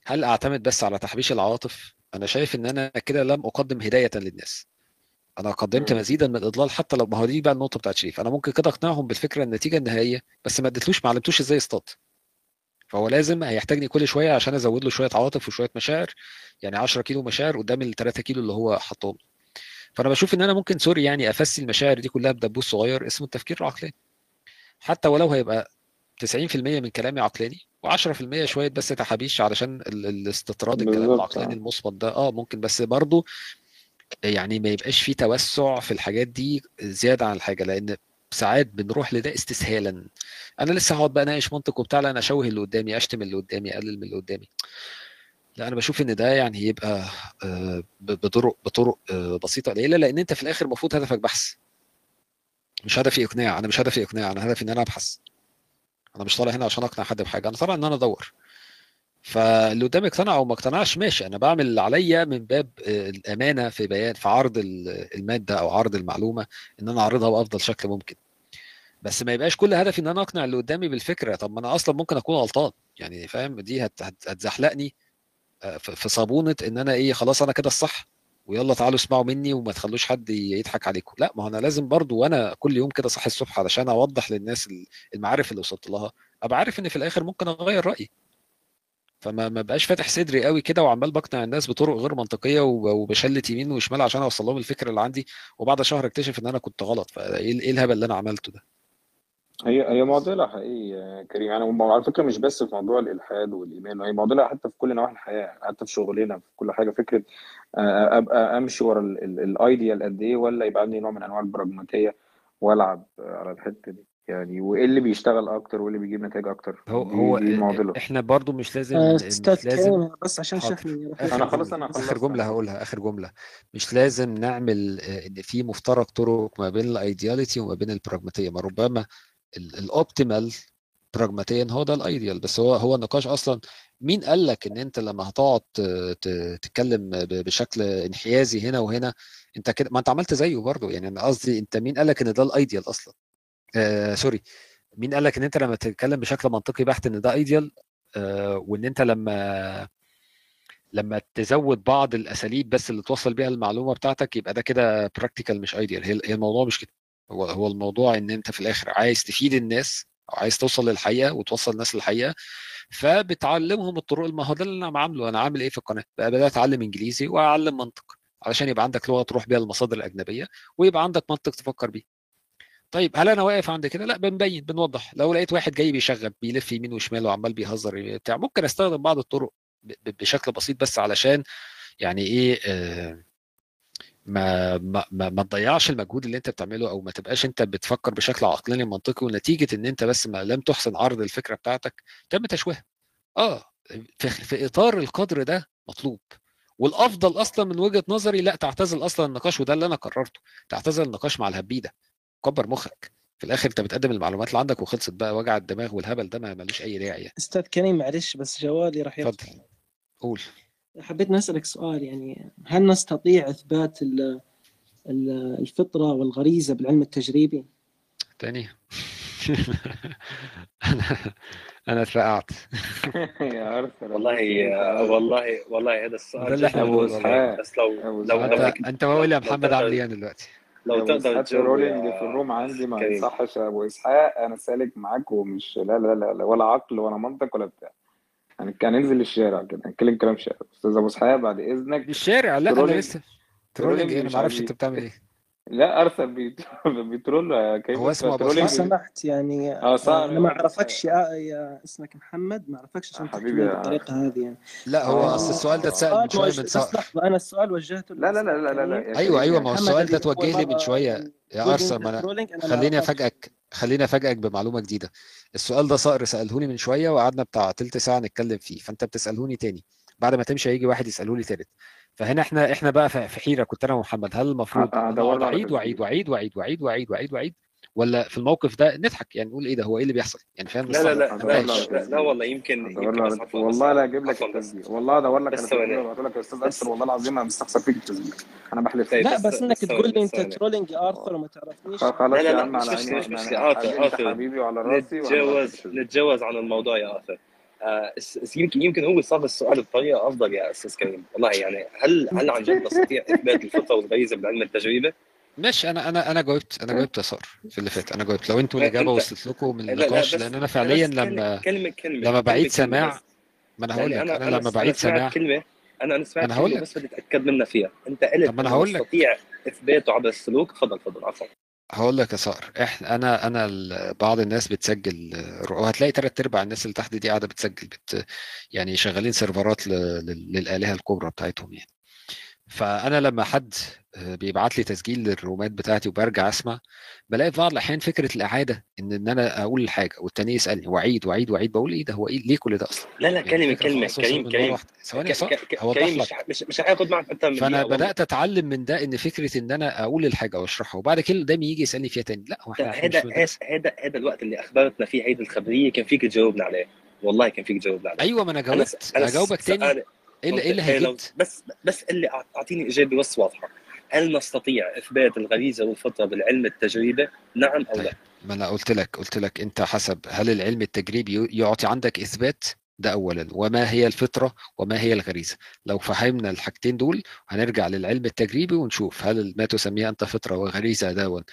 هل أعتمد بس على تحبيش العواطف؟ أنا شايف إن أنا كده لم أقدم هداية للناس. أنا قدمت. مزيدا من الإضلال حتى لو ما هو دي بقى النقطة بتاعت شريف. أنا ممكن كده أقنعهم بالفكرة النتيجة النهائية بس ما اديتلوش ما علمتوش إزاي يصطاد. فهو لازم هيحتاجني كل شوية عشان أزود له شوية عواطف وشوية مشاعر يعني 10 كيلو مشاعر قدام ال 3 كيلو اللي هو حطهم. فأنا بشوف إن أنا ممكن سوري يعني أفسي المشاعر دي كلها بدبوس صغير اسمه التفكير العقلاني. حتى ولو هيبقى 90% من كلامي عقلاني و10% شوية بس تحابيش علشان ال- الاستطراد الكلام العقلاني آه. المصمت ده. آه ممكن بس برضه يعني ما يبقاش فيه توسع في الحاجات دي زيادة عن الحاجة لأن ساعات بنروح لده استسهالا. أنا لسه هقعد بقى أناقش منطق وبتاع لا أنا اشوه اللي قدامي أشتم اللي قدامي أقلل من اللي قدامي. لا أنا بشوف إن ده يعني يبقى آه، بطرق بطرق آه، بسيطة قليلة لأن أنت في الآخر المفروض هدفك بحث. مش هدفي إقناع أنا مش هدفي إقناع أنا هدفي إن أنا أبحث. أنا مش طالع هنا عشان أقنع حد بحاجة أنا طالع إن أنا أدور. فاللي قدامي اقتنع أو ما اقتنعش ماشي أنا بعمل اللي عليا من باب آه، الأمانة في بيان في عرض ال- المادة أو عرض المعلومة إن أنا أعرضها بأفضل شكل ممكن. بس ما يبقاش كل هدفي إن أنا أقنع اللي قدامي بالفكرة طب ما أنا أصلا ممكن أكون غلطان يعني فاهم؟ دي هت- هت- هتزحلقني آه، في صابونة إن أنا إيه خلاص أنا كده الصح ويلا تعالوا اسمعوا مني وما تخلوش حد يضحك عليكم. لا ما أنا لازم برضو وأنا كل يوم كده صاحي الصبح علشان أوضح للناس المعارف اللي وصلت لها أبقى عارف إن في الآخر ممكن أغير رأيي. فما ما بقاش فاتح صدري قوي كده وعمال بقنع الناس بطرق غير منطقية وب- وبشلت يمين وشمال عشان أوصل لهم الفكرة اللي عندي وبعد شهر اكتشف إن أنا كنت غلط. فإيه إيه الهبل اللي أنا عملته ده؟ هي هي معضلة حقيقي يا كريم. يعني على فكرة مش بس في موضوع الإلحاد والايمان هي معضلة حتى في كل نواحي الحياة حتى في شغلنا في كل حاجة. فكرة آه، أبقى أمشي ورا ال ideal قد إيه ولا يبقى عندي نوع من أنواع البراجماتية وألعب على الحتة دي. يعني وإيه اللي بيشتغل أكتر وإيه اللي بيجيب نتائج أكتر؟ هو دي, هو دي معضله إحنا برضو مش لازم آه، مش لازم بس عشان آخر أنا. خلاص أنا آخر خلصت جملة هقولها آخر جملة. مش لازم نعمل آه، ان في مفترق طرق ما بين ال ideality وما بين البراجماتيه ما ربما ال optimal براجماتيا هو ده ال ideal بس هو هو النقاش أصلا. مين قال لك إن أنت لما هتقعد تتكلم بشكل انحيازي هنا وهنا أنت كده ما أنت عملت زيه برضه يعني. أنا قصدي أنت مين قال لك إن ده ال ideal أصلا؟ آه sorry. مين قال لك إن أنت لما تتكلم بشكل منطقي بحت إن ده ideal آه وإن أنت لما لما تزود بعض الأساليب بس اللي توصل بيها المعلومة بتاعتك يبقى ده كده practical مش ideal هي الموضوع مش كده. هو هو الموضوع إن أنت في الآخر عايز تفيد الناس أو عايز توصل للحقيقة وتوصل الناس للحقيقة فبتعلمهم الطرق ما هو ده اللي أنا عامله. أنا عامل إيه في القناة؟ بقى بدأت أتعلم إنجليزي وأعلم منطق علشان يبقى عندك لغة تروح بيها المصادر الأجنبية ويبقى عندك منطق تفكر بيه. طيب هل أنا واقف عند كده؟ لا بنبين بنوضح. لو لقيت واحد جاي بيشغب بيلف يمين وشمال وعمال بيهزر بتاع ممكن أستخدم بعض الطرق بشكل بسيط بس علشان يعني إيه آه ما ما ما, ما تضيعش المجهود اللي أنت بتعمله أو ما تبقاش أنت بتفكر بشكل عقلاني منطقي ونتيجة إن أنت بس ما لم تحسن عرض الفكرة بتاعتك تم تشويهها. آه في, في إطار القدر ده مطلوب. والأفضل أصلا من وجهة نظري لا تعتزل أصلا النقاش وده اللي أنا قررته تعتزل النقاش مع الهبيدة. كبر مخك. في الآخر أنت بتقدم المعلومات اللي عندك وخلصت بقى وجع الدماغ والهبل ده ما ملوش أي داعي يعني. أستاذ كريم معلش بس جوالي راح يقطع اتفضل. قول. حبيت نسألك سؤال يعني هل نستطيع إثبات ال- ال- الفطرة والغريزة بالعلم التجريبي؟ تاني؟ أنا أنا اترقعت يا ارثر والله والله والله هذا السؤال ده اللي إحنا بس لو لو أنت بقول يا محمد عامل إيه دلوقتي؟ لو ابو تقدر تجاوب الرولينج يا في الروم عندي ما كريم. يصحش يا أبو إسحاق أنا سالك معاك ومش لا لا لا, لا ولا عقل ولا منطق ولا بتاع يعني كان ننزل الشارع كده نتكلم كلام شارع أستاذ أبو إسحاق بعد إذنك الشارع لا أنا. لسه ترولينج أنا ما أعرفش. أنت بتعمل إيه لا بيترول يا كريم هو اسمه أبو لو؟ سمحت يعني آه صار أنا ما أعرفكش يا, يا اسمك محمد ما أعرفكش عشان حبيبي تحكي بالطريقة هذه يعني لا هو آه. أصل السؤال ده اتسأل من شوية من بس صقر لحظة أنا السؤال وجهته لا لا لا لا لا لا. أيوه أيوه ما هو السؤال ده توجه لي من شوية يا أرسل من ما أنا خليني. أفاجئك خليني أفاجئك بمعلومة جديدة السؤال ده صقر سالهوني من شوية وقعدنا بتاع تلت ساعة نتكلم فيه فأنت بتسألهوني تاني بعد ما تمشي هيجي واحد يساله لي تالت فهنا إحنا إحنا بقى في حيرة. كنت أنا ومحمد هل المفروض أنا اقعد له على اعيد. واعيد واعيد واعيد واعيد واعيد واعيد واعيد ولا في الموقف ده نضحك؟ يعني نقول إيه ده؟ هو إيه اللي بيحصل؟ يعني فاهم؟ لا لا لا لا, لا, لا. والله يمكن يمكن والله لا أجيب لك التسجيل. والله ادور لك ثواني. وابعت لك يا أستاذ ارثر والله العظيم أنا مستخسر فيك التسجيل. أنا بحلف. طيب لا بس- إنك تقول لي أنت. trolling يا أرثر وما تعرفنيش. خلاص لا، لا، يا لا، عم مش- على مش- عيني مش- أنت آثر. حبيبي وعلى راسي التسجيل. نتجاوز عن الموضوع يا آه س- يمكن يمكن هو صاغ السؤال بطريقة أفضل يا أستاذ كريم والله يعني هل هل عن جد نستطيع إثبات الفطرة والغريزه بالعلم التجريبي؟ ماشي أنا أنا أنا جاوبت أنا جاوبت يا صقر في اللي فات أنا جاوبت لو أنتوا لا، الإجابة وصلت لكم من النقاش لأن أنا فعليا كلمة- لما كلمه كلمة لما كلمة- بعيد كلمة سماع. ما أنا هقول لك لأني أنا لما أنا بعيد سمعت سماع كلمة أنا أنا سمعت أنا كلمة لك. بس بدي اتاكد منها فيها أنت قلت إنه هقول لك. نستطيع إثباته عبر السلوك تفضل تفضل عفوا هقول لك يا صقر إحنا أنا أنا بعض الناس بتسجل وهتلاقي تلات أرباع الناس اللي تحت دي قاعدة بتسجل بت يعني شغالين سيرفرات للآلهة الكبرى بتاعتهم يعني. فأنا لما حد بيبعت لي تسجيل للرومات بتاعتي وبرجع أسمع بلاقي في بعض الأحيان فكرة الإعادة إن إن أنا أقول الحاجة والتاني يسألني واعيد واعيد واعيد بقول إيه ده؟ هو إيه ليه كل ده أصلا؟ لا لا يعني كلمة كلمة كريم كريم. ثواني ك- هوضح كريم مش مش مش هياخد معك أكثر من فأنا. بدأت أتعلم من ده إن فكرة إن أنا أقول الحاجة وأشرحها وبعد كده قدامي يجي يسألني فيها تاني. لا هو إحنا هذا. هذا هذا الوقت اللي أخبرتنا فيه هيدي الخبريه كان فيك تجاوبنا عليه. والله كان فيك تجاوب لا أيوه ما أنا جاوبت أنا هجاوبك تاني. إيه اللي إيه اللي إيه لو- هيجد بس بس اللي أع- أعطيني اجابه بس واضحة. هل نستطيع إثبات الغريزة والفطرة بالعلم التجريبي؟ نعم أو لا؟ طيب. ما أنا قلت لك قلت لك أنت حسب هل العلم التجريبي يعطي عندك إثبات؟ ده اولا وما هي الفطرة وما هي الغريزة لو فهمنا الحاجتين دول هنرجع للعلم التجريبي ونشوف هل ما تسميه أنت فطرة وغريزة ده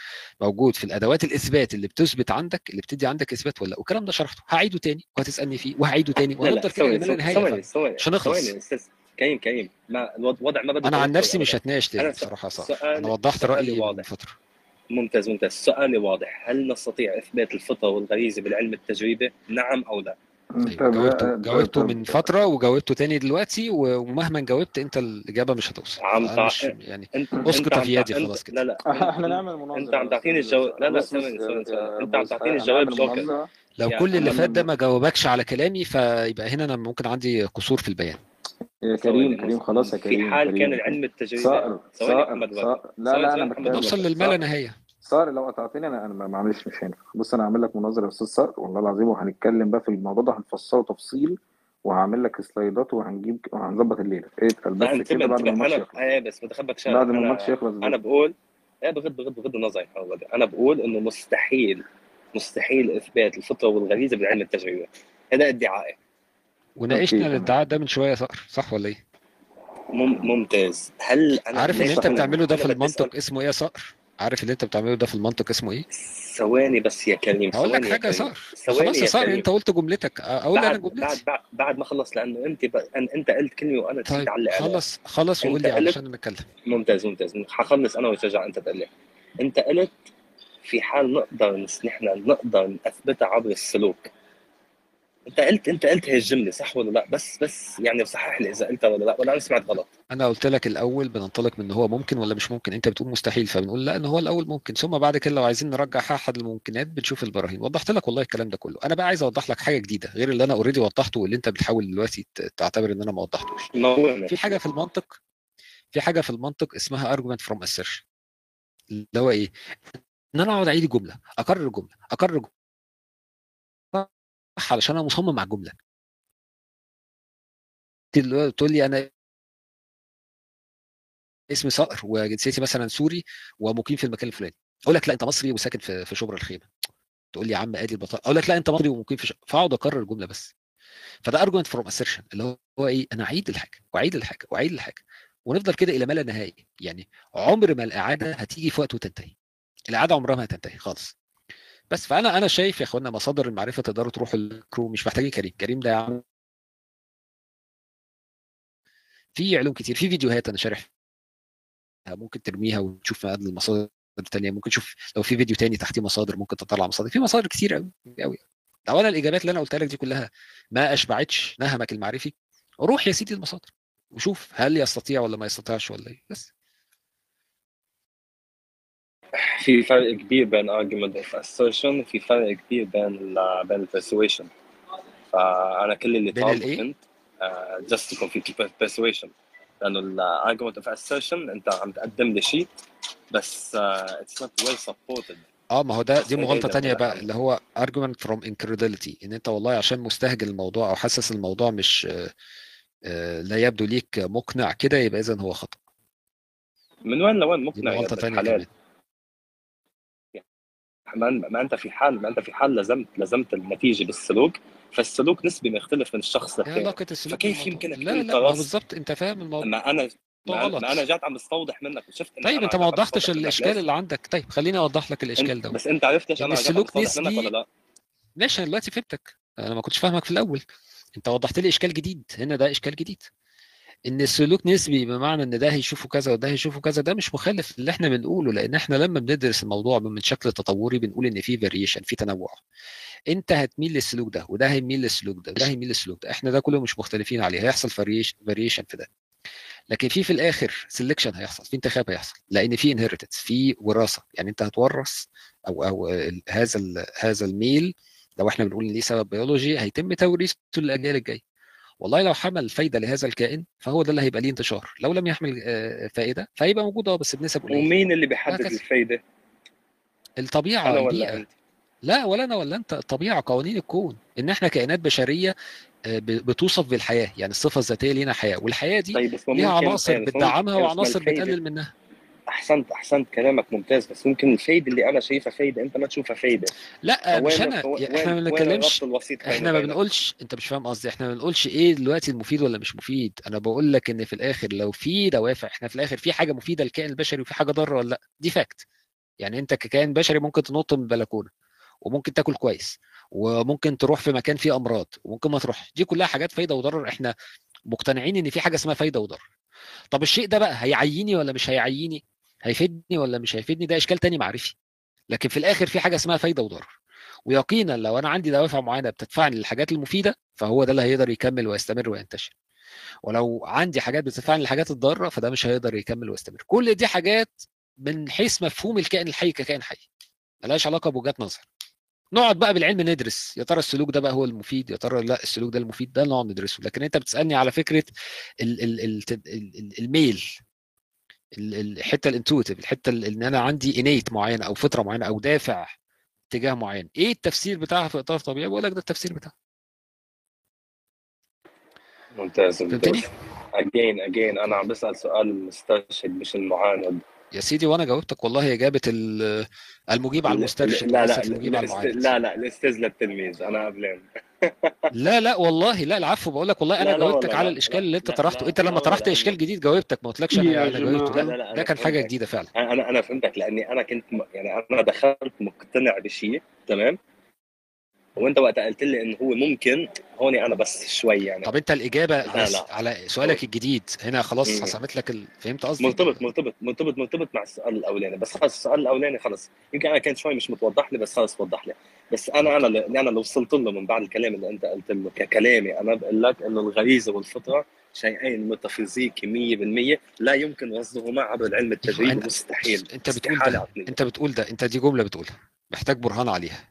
موجود في الأدوات الإثبات اللي بتثبت عندك اللي بتدي عندك إثبات ولا لأ والكلام ده شرحته هعيده تاني وهتسألني فيه وهعيده تاني وهنفضل كده ثواني لما لا نهايه ثواني فعلا. ثواني مش هنخلص. ثواني أستاذ كريم كريم ما الوضع ما بده أنا عن نفسي مش. هتناقش تاني بصراحة صح أنا وضحت رأيي من واضح. فتره ممتاز ممتاز سؤالي واضح هل نستطيع إثبات الفطرة والغريزة بالعلم التجريبي نعم أو لا طيب جاوبته جاوبته من فترة وجاوبته تاني دلوقتي ومهما جاوبت انت الإجابة مش هتوصل عم تع- مش يعني انت اسقط عم في يدي خلاص كده. لا لا إحنا نعمل مناظرة انت عم تعطيني الجواب لا لا. انت عم تعطيني الجواب جوكر. لو كل اللي فات ده ما جاوبكش على كلامي فيبقى هنا أنا ممكن عندي قصور في البيان يا. كريم كريم خلاص يا كريم في حال. كان العلم التجريبي صقر صقر. لا لا أنا بتكلم نوصل وائل. للما لا نهاية صقر لو قطعتني أنا أنا معلش مش هينفع. بص أنا هعمل لك مناظره يا أستاذ صقر والله العظيم وهنتكلم بقى في الموضوع ده هنفصله تفصيل وهعمل لك سلايدات وهنجيب وهنظبط الليلة. اتقل بس كده بعد ما الماتش يخلص. إيه بس بدي اخبرك شغله بعد ما الماتش يخلص أنا. بقول إيه بغض بغض بغض النظر يا محمد أنا بقول إنه مستحيل مستحيل إثبات الفطرة والغريزة بالعلم التجريبي. هذا ادعائي وناقشنا. الادعاء ده من شوية صقر صح ولا إيه؟ مم ممتاز. هل أنا عارف اللي ليش أنت بتعمله ده في المنطق اسمه إيه يا صقر؟ عارف اللي انت بتعمله ده في المنطق اسمه إيه؟ ثواني بس يا كريم هقول لك حاجة يا. صقر ثواني خلاص يا كريم. انت قلت جملتك. أقول أنا بعد بعد جملتي. بعد, بعد ما خلص لأنه أنت ب... أن أنت قلت كلمة وأنا طيب عليها خلص خلص وقول لي علشان نتكلم ممتاز ممتاز. حخلص أنا وترجع أنت تقول لي أنت قلت في حال نقدر نحن نقدر نثبتها عبر السلوك. انت قلت انت قلت هي الجملة صح ولا لا؟ بس بس يعني صحح لي إذا قلتها ولا لا ولا أنا سمعت غلط. أنا قلت لك الأول بننطلق من إن هو ممكن ولا مش ممكن أنت بتقول مستحيل فبنقول لا إن هو الأول ممكن ثم بعد كده لو عايزين نرجح أحد الممكنات بنشوف البراهين. وضحت لك والله الكلام ده كله. أنا بقى عايز أوضح لك حاجة جديدة غير اللي أنا already وضحته واللي أنت بتحاول دلوقتي تعتبر إن أنا ما وضحتوش. في حاجة في المنطق في حاجة في المنطق اسمها argument from assertion. اللي هو إيه؟ إن أنا أقعد أعيد جملة أكرر جملة أكرر جملة. علشان أنا مصمم على الجملة. تقول لي أنا اسمي صقر وجنسيتي مثلا سوري ومقيم في المكان الفلاني. أقول لك لا أنت مصري وساكن في في شبرا الخيمة. تقول لي يا عم أدي البطاقة. أقول لك لا أنت مصري ومقيم في ش... فأقعد أكرر الجملة بس. فده argument from assertion اللي هو إيه؟ أنا أعيد الحاجة وأعيد الحاجة وأعيد الحاجة. ونفضل كده إلى ما لا نهاية. يعني عمر ما الإعادة هتيجي في وقت وتنتهي. الإعادة عمرها ما هتنتهي خالص. بس فأنا أنا شايف يا إخوانا مصادر المعرفة تقدروا تروحوا الكرو مش محتاجين كريم. كريم ده يا عم في علوم كتير في فيديوهات أنا شارح ممكن ترميها وتشوف قبل المصادر التانية. ممكن تشوف لو في فيديو تاني تحتيه مصادر ممكن تطلع مصادر. في مصادر كتير قوي قوي أولا الإجابات اللي أنا قلتها لك دي كلها ما أشبعتش نهمك المعرفي. روح يا سيدي المصادر وشوف هل يستطيع ولا ما يستطيعش ولا إيه. بس. في فرق كبير بين argument of assertion وفي فرق كبير بين ال بين persuasion. فأنا كل اللي طالبه؟ كنت آه، just to complete persuasion. لأنه ال argument of assertion أنت عم تقدم لي شيء بس آه، it's not well supported. آه ما هو ده دي مغالطة تانية. بقى. اللي هو argument from incredulity. إن أنت والله عشان مستهجن الموضوع أو حاسس الموضوع مش آه، آه، لا يبدو ليك مقنع كده يبقى اذا هو خطأ. من وين لوين مقنع مغالطة تانية ما, أنت في حال ما أنت في حال لزمت لزمت النتيجة بالسلوك فالسلوك نسبي بيختلف من الشخص للثاني علاقة السلوك فكيف؟ يمكنك لا لا بالظبط أنت فاهم الموضوع ما أنا ما, غلط. ما أنا جات عم بستوضح منك وشفت إن طيب أنت ما وضحتش الإشكال؟ اللي عندك طيب خليني أوضح لك الإشكال ده بس أنت عرفت إن أنا السلوك نسبي- ولا لا؟ ماشي أنا دلوقتي فهمتك أنا ما كنتش فاهمك في الأول أنت وضحت لي إشكال جديد هنا ده إشكال جديد إن السلوك نسبي بمعنى إن ده هيشوفه كذا وده هيشوفه كذا ده مش مخالف اللي إحنا بنقوله لأن إحنا لما بندرس الموضوع من شكل تطوري بنقول إن في variation في تنوع. أنت هتميل للسلوك ده وده هيميل للسلوك ده وده هيميل للسلوك ده. إحنا ده كله مش مختلفين عليه هيحصل variation في ده. لكن في في الآخر selection هيحصل في انتخاب هيحصل لأن في inheritance في وراثة. يعني أنت هتورث أو أو هذا هذا الميل لو إحنا بنقول إن ليه سبب بيولوجي هيتم توريثه للأجيال الجاية. والله لو حمل فايدة لهذا الكائن فهو ده اللي هيبقى ليه انتشار. لو لم يحمل آه، فائدة فهيبقى موجود آه بس بنسب قليلة. ومين اللي بيحدد. الفايدة؟ الطبيعة البيئه ولا أنت؟ لا ولا أنا ولا أنت. الطبيعة قوانين الكون. إن إحنا كائنات بشرية آه، بتوصف بالحياة. يعني الصفة الذاتية لينا حياة. والحياة دي طيب ليها عناصر يعني بتدعمها ما وعناصر بتقلل منها. احسنت أحسنت كلامك ممتاز بس ممكن الفايده اللي أنا شايفها فايده أنت ما تشوفها فايدة. لا مش أنا. إحنا ما بنتكلمش إحنا ما؟ بنقولش أنت مش فاهم قصدي. إحنا ما بنقولش إيه دلوقتي المفيد ولا مش مفيد. أنا بقول لك إن في الآخر لو في دوافع إحنا في الآخر في حاجة مفيدة للكائن البشري وفي حاجة ضارة ولا لأ؟ دي فاكت يعني أنت ككائن بشري ممكن تنط من البلكونة وممكن تاكل كويس وممكن تروح في مكان فيه أمراض وممكن ما تروحش. دي كلها حاجات فايدة وضرر. إحنا مقتنعين إن في حاجة اسمها فايدة وضرر. طب الشيء ده بقى هيعيني ولا مش هيعيني؟ هيفيدني ولا مش هيفيدني؟ ده إشكال تاني معرفي. لكن في الآخر في حاجة اسمها فايدة وضرر. ويقينا لو أنا عندي دوافع معينة بتدفعني للحاجات المفيدة فهو ده اللي هيقدر يكمل ويستمر وينتشر. ولو عندي حاجات بتدفعني للحاجات الضارة فده مش هيقدر يكمل ويستمر. كل دي حاجات من حيث مفهوم الكائن الحي ككائن حي. ملهاش علاقة بوجهات نظر. نقعد بقى بالعلم ندرس. يا ترى السلوك ده بقى هو المفيد؟ يا ترى لا السلوك ده المفيد؟ ده نقعد ندرسه. لكن أنت بتسألني على فكرة ال ال ال ال ال الميل. ال- الحته ال intuitive الحتة ال- إن أنا عندي innate معينة أو فطرة معينة أو دافع اتجاه معين إيه التفسير بتاعها في إطار طبيعي؟ بقول لك ده التفسير بتاعها. ممتاز فهمتني؟ اجين اجين أنا عم بسأل سؤال المسترشد مش المعاند يا سيدي وأنا جاوبتك والله إجابة ال- المجيب على المسترشد لا لا وليست المجيب على الاست- المعاند لا لا الاستاذ للتلميذ أنا قبلين. لا لا والله لا العفو بقول لك والله أنا لا جاوبتك على لا الإشكال لا اللي أنت طرحته أنت لما طرحت إشكال جديد جاوبتك ما قلتلكش أنا جاوبته. لا ده كان حاجة. جديدة فعلا أنا أنا فهمتك لأني أنا كنت يعني أنا دخلت مقتنع بشيء تمام وانت وقت قلت لي انه هو ممكن هون أنا بس شوي يعني. طب أنت الإجابة لا، على, لا. على سؤالك الجديد هنا خلاص. حسمت لك ال... فهمت قصدي؟ مرتبط مرتبط مرتبط مرتبط مع السؤال الأولاني. بس خلص السؤال الأولاني خلص يمكن أنا كنت شوي مش متوضح لي بس خلص وضح لي. بس أنا أنا اللي أنا اللي وصلت له من بعد الكلام اللي أنت قلت له ككلامي. أنا بقول لك إنه الغريزة والفطرة شيئين ميتافيزيقي 100% لا يمكن رصدهما عبر العلم التجريبي مستحيل أنت بتقول ده أنت بتقول ده أنت دي جملة بتقولها محتاج برهان عليها.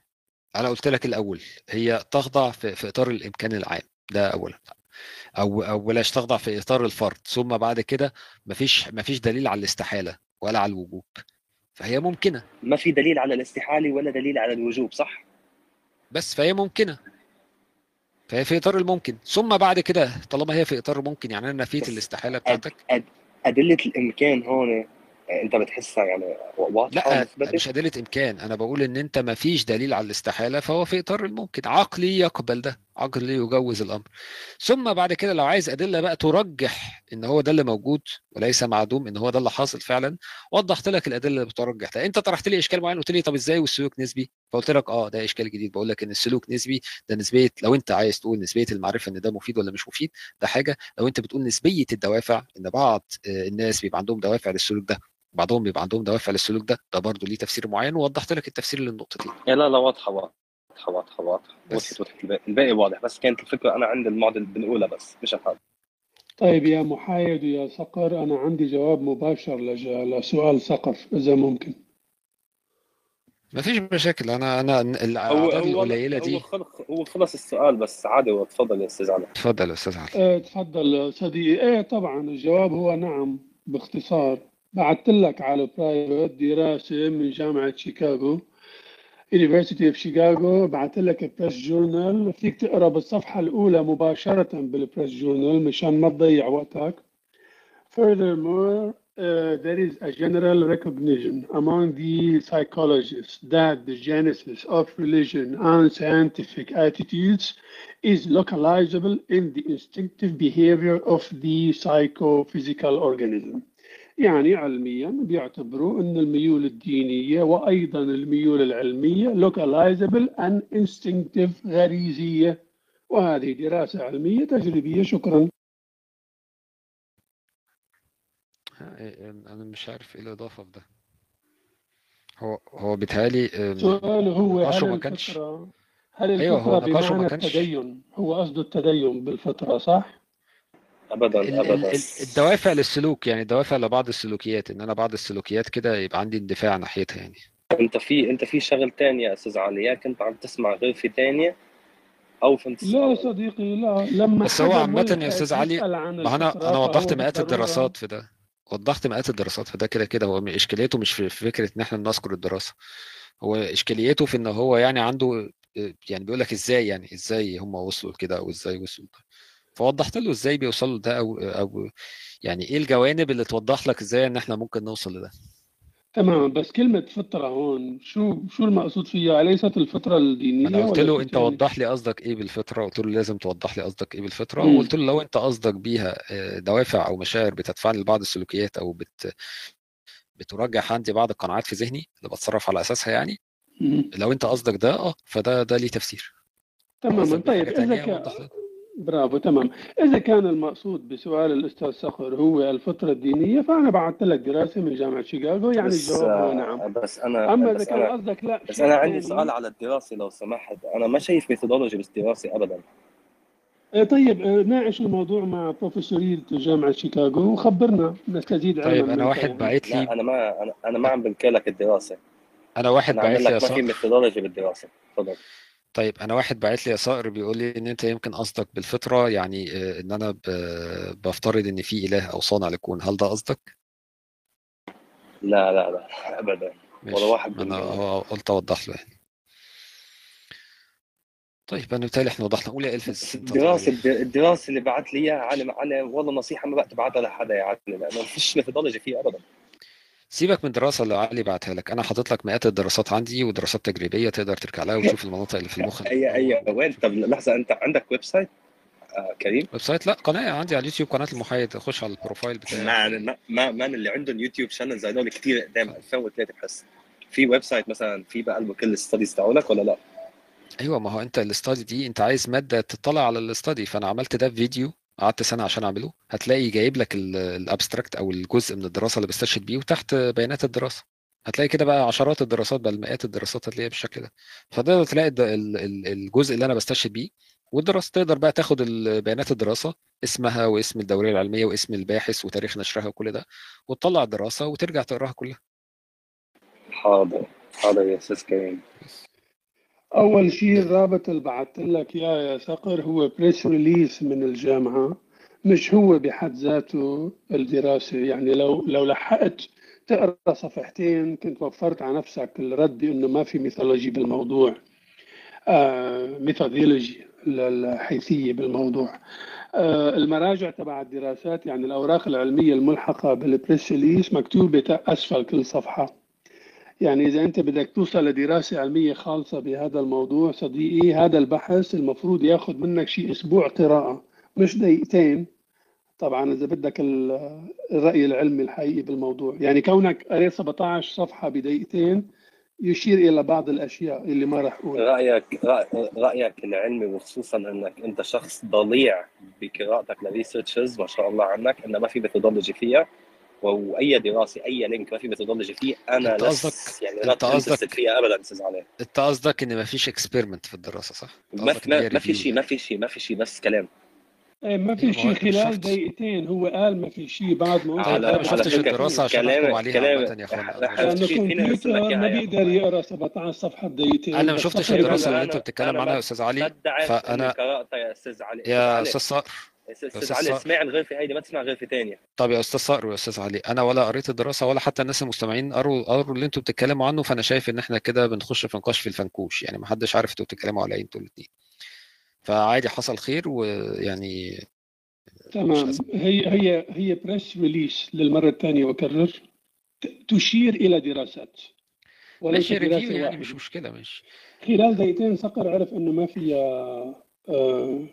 أنا قلت لك الأول هي تخضع في, في إطار الإمكان العام ده اولا. أو أو بلاش تخضع في إطار الفرد ثم بعد كده مفيش مفيش دليل على الاستحالة ولا على الوجوب. فهي ممكنة. ما في دليل على الاستحالة ولا دليل على الوجوب صح؟ بس فهي ممكنة. فهي في إطار الممكن. ثم بعد كده طالما هي في إطار الممكن يعني أنا نفيت الاستحالة بتاعتك. أدلة الإمكان هون انت بتحسها يعني واضحة لا مش أدلة إمكان. أنا بقول إن أنت ما فيش دليل على الاستحالة فهو في إطار الممكن. عقلي يقبل ده. عقلي يجوز الأمر. ثم بعد كده لو عايز أدلة بقى ترجح إن هو ده اللي موجود وليس معدوم إن هو ده اللي حاصل فعلا وضحت لك الأدلة اللي بترجح ده. أنت طرحت لي إشكال معين قلت لي طب إزاي والسلوك نسبي؟ فقلت لك أه ده إشكال جديد. بقول لك إن السلوك نسبي ده نسبية لو أنت عايز تقول نسبية المعرفة إن ده مفيد ولا مش مفيد ده حاجة. لو أنت بتقول نسبية الدوافع إن بعض آه، الناس بيبقى عندهم دوافع للسلوك ده. بعضهم بيبقى عندهم دوافع للسلوك ده ده برضه ليه تفسير معين ووضحت لك التفسير للنقطتين لا لا واضحة واضحة واضحة واضحة. بس. وضحت وضحت الباقي الباقي واضح. بس كانت الفكرة أنا عند المعضل بنقولها بس مش هذا طيب يا محايد ويا صقر أنا عندي جواب مباشر لج- لسؤال صقر إذا ممكن. ما فيش مشاكل. أنا أنا هو الأعداد هو القليلة هو دي خلص هو خلص السؤال بس عادي وتفضل يا أستاذ علي. اتفضل يا أستاذ علي. إيه تفضل صديقي. إيه طبعا الجواب هو نعم باختصار. بعثت لك على private دراسة من جامعة شيكاغو University of Chicago بعثت لك press journal فيك تقرا بالصفحة الأولى مباشرة بال press journal مشان ما تضيع وقتك Furthermore, uh, there is a general recognition among the psychologists that the genesis of religion and scientific attitudes is localizable in the instinctive behavior of the psychophysical organism. يعني علميا بيعتبروا أن الميول الدينية وأيضا الميول العلمية localizable and instinctive غريزية. وهذه دراسة علمية تجريبية. شكرا. أنا مش عارف إيه الإضافة في ده. هو هو بيتهيألي أم، سؤاله هو هل ما كانش- الفطرة هل أيوه، هو الفطرة نقاشه ما بمعنى كانش- التدين؟ هو قصده التدين بالفطرة صح؟ ابدا ابدا. ال- الدوافع للسلوك يعني الدوافع لبعض السلوكيات إن أنا بعض السلوكيات كده يبقى عندي اندفاع ناحيتها يعني. أنت في أنت في شغل تاني يا أستاذ علي يا كنت عم تسمع غرفه تانية أو فهمت لا السؤال صديقي لا. لما بس هو عامة يا أستاذ علي، ما أنا أنا وضحت مئات الدراسات في ده وضحت مئات الدراسات في ده كده كده هو إشكاليته مش في في فكرة إن إحنا نذكر الدراسة. هو إشكاليته في إن هو يعني عنده يعني بيقول لك إزاي يعني إزاي هم وصلوا لكده أو إزاي وصلوا لده فوضحت له إزاي بيوصلوا لده أو أو يعني إيه الجوانب اللي توضح لك إزاي إن إحنا ممكن نوصل لده تمام بس كلمة فطرة هون شو شو المقصود فيها؟ أليست الفطرة الدينية أنا قلت له أنت تاني؟ وضح لي قصدك إيه بالفطرة قلت له لازم توضح لي قصدك إيه بالفطرة مم. وقلت له لو أنت قصدك بيها آه، دوافع أو مشاعر بتدفعني لبعض السلوكيات أو بت بترجح عندي بعض القناعات في ذهني اللي بتصرف على أساسها يعني مم. لو أنت قصدك ده آه فده ده ليه تفسير تماما بيه طيب إذا برافو تمام. إذا كان المقصود بسؤال الأستاذ صقر هو الفطرة الدينية فأنا بعثت لك دراسة من جامعة شيكاغو يعني بس الجواب هو آه، نعم بس أنا أما إذا بس كان قصدك لا بس أنا عندي سؤال على الدراسة لو سمحت. أنا ما شايف methodology بالدراسه ابدا. آه، طيب آه، ناقش الموضوع مع بروفيسورية جامعة شيكاغو وخبرنا. نستزيد طيب علما أنا منك واحد باعت لا لي أنا ما أنا, أنا ما عم بنكر لك الدراسة. أنا واحد بقول لي ما في methodology بالدراسة. تفضل. طيب أنا واحد باعت لي يا صقر بيقول لي إن أنت يمكن قصدك بالفطرة يعني آه، إن أنا بفترض إن في إله أو صانع للكون. هل ده قصدك؟ لا لا لا ابدا. ولا واحد أنا قلت أوضح له يعني. طيب أنا بالتالي إحنا وضحنا. قول يا الفز أنت الدراسة ال- الدراسة اللي بعت لي إياها عالم عالم والله نصيحة ما بقى تبعتها لحدا يا عالم لأنه ما فيش methodology فيها ابدا. سيبك من الدراسه اللي علي بعتها لك. أنا حاطط لك مئات الدراسات عندي ودراسات تجريبية تقدر ترجع لها وتشوف المناطق اللي في المخ. اي اي وين؟ طب لحظة أنت عندك website؟ آه كريم؟ website؟ لا قناة عندي على اليوتيوب قناة المحايد. خش على ال profile بتاعي. ما ما ما اللي عندهم يوتيوب channels هذول كثير قدام 2003 بحس في website مثلا في بقلبه كل ال studies تاعولك ولا لا؟ أيوه ما هو أنت ال study دي أنت عايز مادة تطلع على ال study فأنا عملت ده في فيديو. قعدت سنة عشان أعمله هتلاقي جايب لك ال abstract أو الجزء من الدراسة اللي بستشهد بيه وتحت بيانات الدراسة. هتلاقي كده بقى عشرات الدراسات بل مئات الدراسات هتلاقيها بالشكل ده. فتقدر تلاقي الجزء اللي أنا بستشهد بيه. والدراسة تقدر بقى تاخد بيانات الدراسة اسمها واسم الدورية العلمية واسم الباحث وتاريخ نشرها وكل ده وتطلع الدراسة وترجع تقراها كلها. حاضر حاضر يا أستاذ كريم. أول شيء الرابط اللي بعثت لك إياه يا صقر هو بريس ريليس من الجامعة مش هو بحد ذاته الدراسة. يعني لو لو لحقت تقرأ صفحتين كنت وفرت على نفسك الرد بأنه ما في methodology بالموضوع. آه methodology الحيثية بالموضوع. آه المراجع تبع الدراسات يعني الأوراق العلمية الملحقة بال press release مكتوبة أسفل كل صفحة. يعني إذا أنت بدك توصل لدراسة علمية خالصة بهذا الموضوع صديقي هذا البحث المفروض ياخذ منك شيء أسبوع قراءة مش دقيقتين. طبعا إذا بدك ال- الرأي العلمي الحقيقي بالموضوع. يعني كونك قريت 17 صفحة بدقيقتين يشير إلى بعض الأشياء اللي ما راح أقولها رايك رأ- رأيك العلمي وخصوصا إنك أنت شخص ضليع بقراءتك ل researches ما شاء الله عنك انه ما في methodology فيها. وأي دراسة أي link ما في methodology فيه أنا أنت لست قصدك يعني interested قصدك فيها ابدا أستاذ علي. أنت قصدك إن مفيش experiment في الدراسة صح؟ ما في ما, ما في شيء ما يعني. في شيء ما في شيء بس كلام. إيه ما في ما هو شيء خلال دقيقتين هو قال ما في شيء بعد ما طيب وصل أنا على ما على شفتش الدراسة عشان كلام أحكم عليها كلام عامة يا اخوانا أنا ما كمبيوتر ما يا بيقدر يقرأ 17 صفحة بدقيقتين أنا ما شفتش يا الدراسة اللي أنت بتتكلم عنها يا ما أستاذ علي فأنا قرأتها يا أستاذ علي. يا أستاذ صقر. أستاذ أستاذ علي اسمع الغرفه هيدي ما تسمع غرفه ثانية طب يا أستاذ صقر ويا أستاذ علي أنا ولا قريت الدراسة ولا حتى الناس المستمعين قروا قروا اللي أنتوا بتتكلموا عنه فأنا شايف إن إحنا كده بنخش في نقاش في الفنكوش يعني ما حدش عارف أنتوا بتتكلموا على إيه أنتوا الاثنين فعادي حصل خير ويعني تمام. هي هي هي press release للمرة الثانية وأكرر. ت- تشير إلى دراسات. review دراسة يعني مش مشكلة ماشي. خلال دقيقتين صقر عرف إنه ما فيها آه،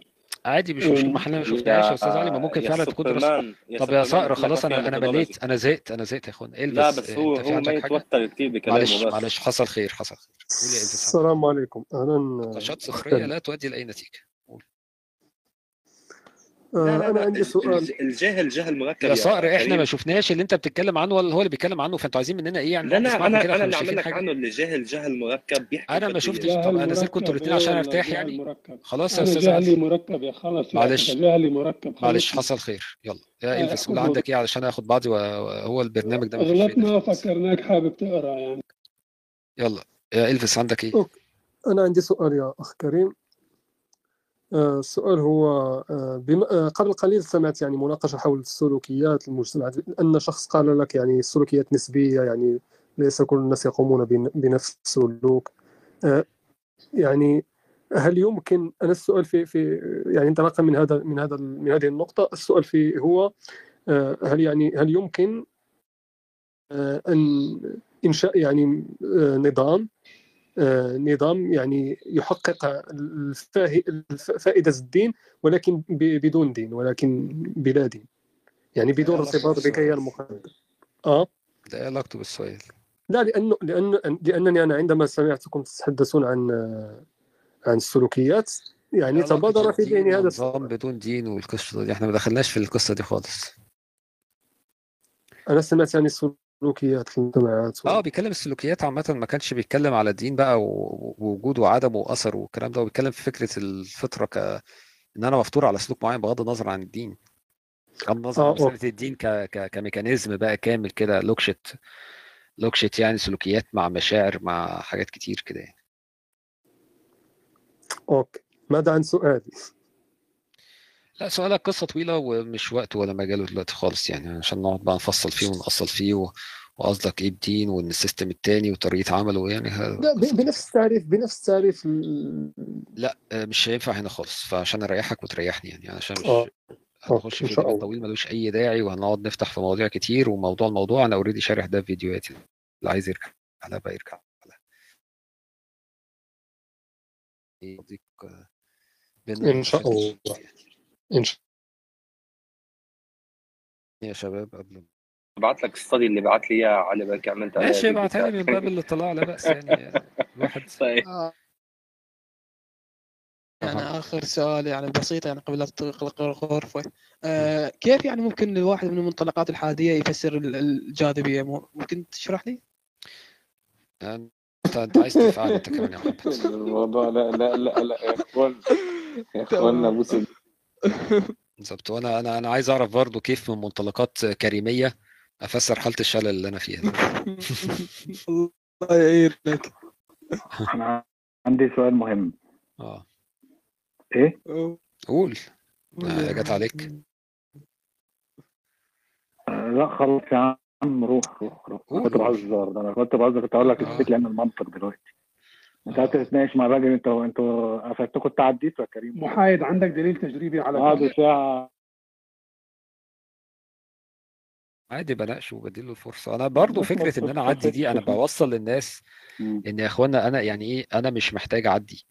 عادي مش مشكله ما إحنا ما شفناهاش يا أستاذ علي ما ممكن فعلا تكون دراسه طب يا صقر خلاص أنا أنا مليت أنا زهقت أنا زهقت يا أخوان. لا البس بس هو أنت في هو عندك ما يتوتر كثير بكلامه معلش بس. معلش حصل خير حصل خير. قول يا البس عندك السلام عليكم. أهلا نقاشات صخريه لا تؤدي لاي نتيجة. لا آه، لا أنا عندي سؤال. الج- الجهل جهل مركب يا يا صقر إحنا ما شفناش اللي أنت بتتكلم عنه ولا هو اللي بيتكلم عنه فأنتوا عايزين مننا إيه يعني؟ لا لا أنا أنا اللي لك عنه الجهل جهل مركب بيحكي أنا ما بجديه شفتش. طب جهل انزلكم أنتوا مركب الاثنين عشان أرتاح جهل يعني. مركب خلاص يا أستاذ جهلي مركب يا أخي معلش. جهلي مركب معلش حصل خير. يلا. يا آه، الفس قول عندك إيه علشان آخد بعضي وهو البرنامج ده غلطنا فكرناك حابب تقرأ يعني. يلا. يا الفس عندك إيه؟ أوكي. أنا عندي سؤال يا أخ كريم. السؤال هو آه، آه، قبل قليل سمعت يعني مناقشة حول السلوكيات المجتمعات أن شخص قال لك يعني السلوكيات نسبية يعني ليس كل الناس يقومون بن- بنفس السلوك. آه، يعني هل يمكن أنا السؤال في في يعني انطلاقا من هذا من هذا من هذه النقطة. السؤال في هو آه، هل يعني هل يمكن آه، أن إنشاء يعني آه، نظام آه، نظام يعني يحقق فائدة الدين ولكن بدون دين ولكن بلا دين. يعني بدون إيه علاقة ارتباط؟ بكيان مقدس آه؟ ده إيه علاقته بالسؤال؟ لا لأنه لأن لأنني أنا عندما سمعتكم تتحدثون عن عن السلوكيات يعني إيه تبادر في ذهني هذا السؤال. بدون دين والقصة دي. إحنا ما دخلناش في القصة دي خالص. أنا سمعت عن السلوكيات في المجتمعات و... آه بيتكلم السلوكيات عامة ما كانش بيتكلم على الدين بقى و- ووجوده وعدمه وأثره والكلام ده وبيتكلم في فكرة الفطرة ك إن أنا مفطور على سلوك معين بغض النظر عن الدين بغض النظر آه عن مسألة. الدين ك... ك... كميكانيزم بقى كامل كده لوكشت لوكشت يعني سلوكيات مع مشاعر مع حاجات كتير كده يعني okay ماذا عن سؤالي؟ لا سؤالك قصة طويلة ومش وقت ولا مجاله دلوقتي خالص يعني عشان نقعد بقى نفصل فيه ونقصل فيه و... وقصدك إيه بدين وإن ال system التاني وطريقة عمله يعني لا بنفس التعريف بنفس التعريف ال- لا آه، مش هينفع هنا خالص فعشان أريحك وتريحني يعني عشان مش آه هنخش okay في الله. طويل ملوش أي داعي وهنقعد نفتح في مواضيع كتير وموضوع الموضوع أنا already شارح ده في فيديوهاتي اللي عايز يرجع على بقى يرجع على. آه، إن شاء الله. إن شاء يا شباب قبل ما- بعت لك الستادي اللي بعت لي اياها علي بالك عملت عليها ماشي فيديو ابعتها لي من. باب الاطلاع لا بأس يعني الواحد طيب آه، يعني أها. آخر سؤال يعني بسيط يعني قبل لا تغلق الغرفة آه كيف يعني ممكن الواحد من المنطلقات الحادية يفسر ال- الجاذبية مو- ممكن تشرح لي؟ انت أنت عايز تفعل أنت كمان يا محمد الموضوع لا لا لا لا يا اخوان يا اخوانا تمام. بالظبط. وأنا أنا أنا عايز اعرف برضو كيف من منطلقات كريمية افسر حالة الشلل اللي أنا فيها الله يعينك. أنا عندي سؤال مهم. آه. إيه؟ قول. آه، جت عليك. آه، لا خلاص يا عم روح روح روح. كنت. بهزر. ده أنا كنت بهزر. كنت هقول لك آه. اثبت لي المنطق دلوقتي. أنت آه. هتتناقش مع الراجل أنت أنتوا أفدتكم التعديت يا كريم. محايد عندك دليل تجريبي على قعدوا ساعة عادي بناقشه وبديله الفرصة. أنا برضو فكرة إن أنا أعدي دي أنا. بوصل للناس. إن يا إخوانا أنا يعني إيه أنا مش محتاج أعدي.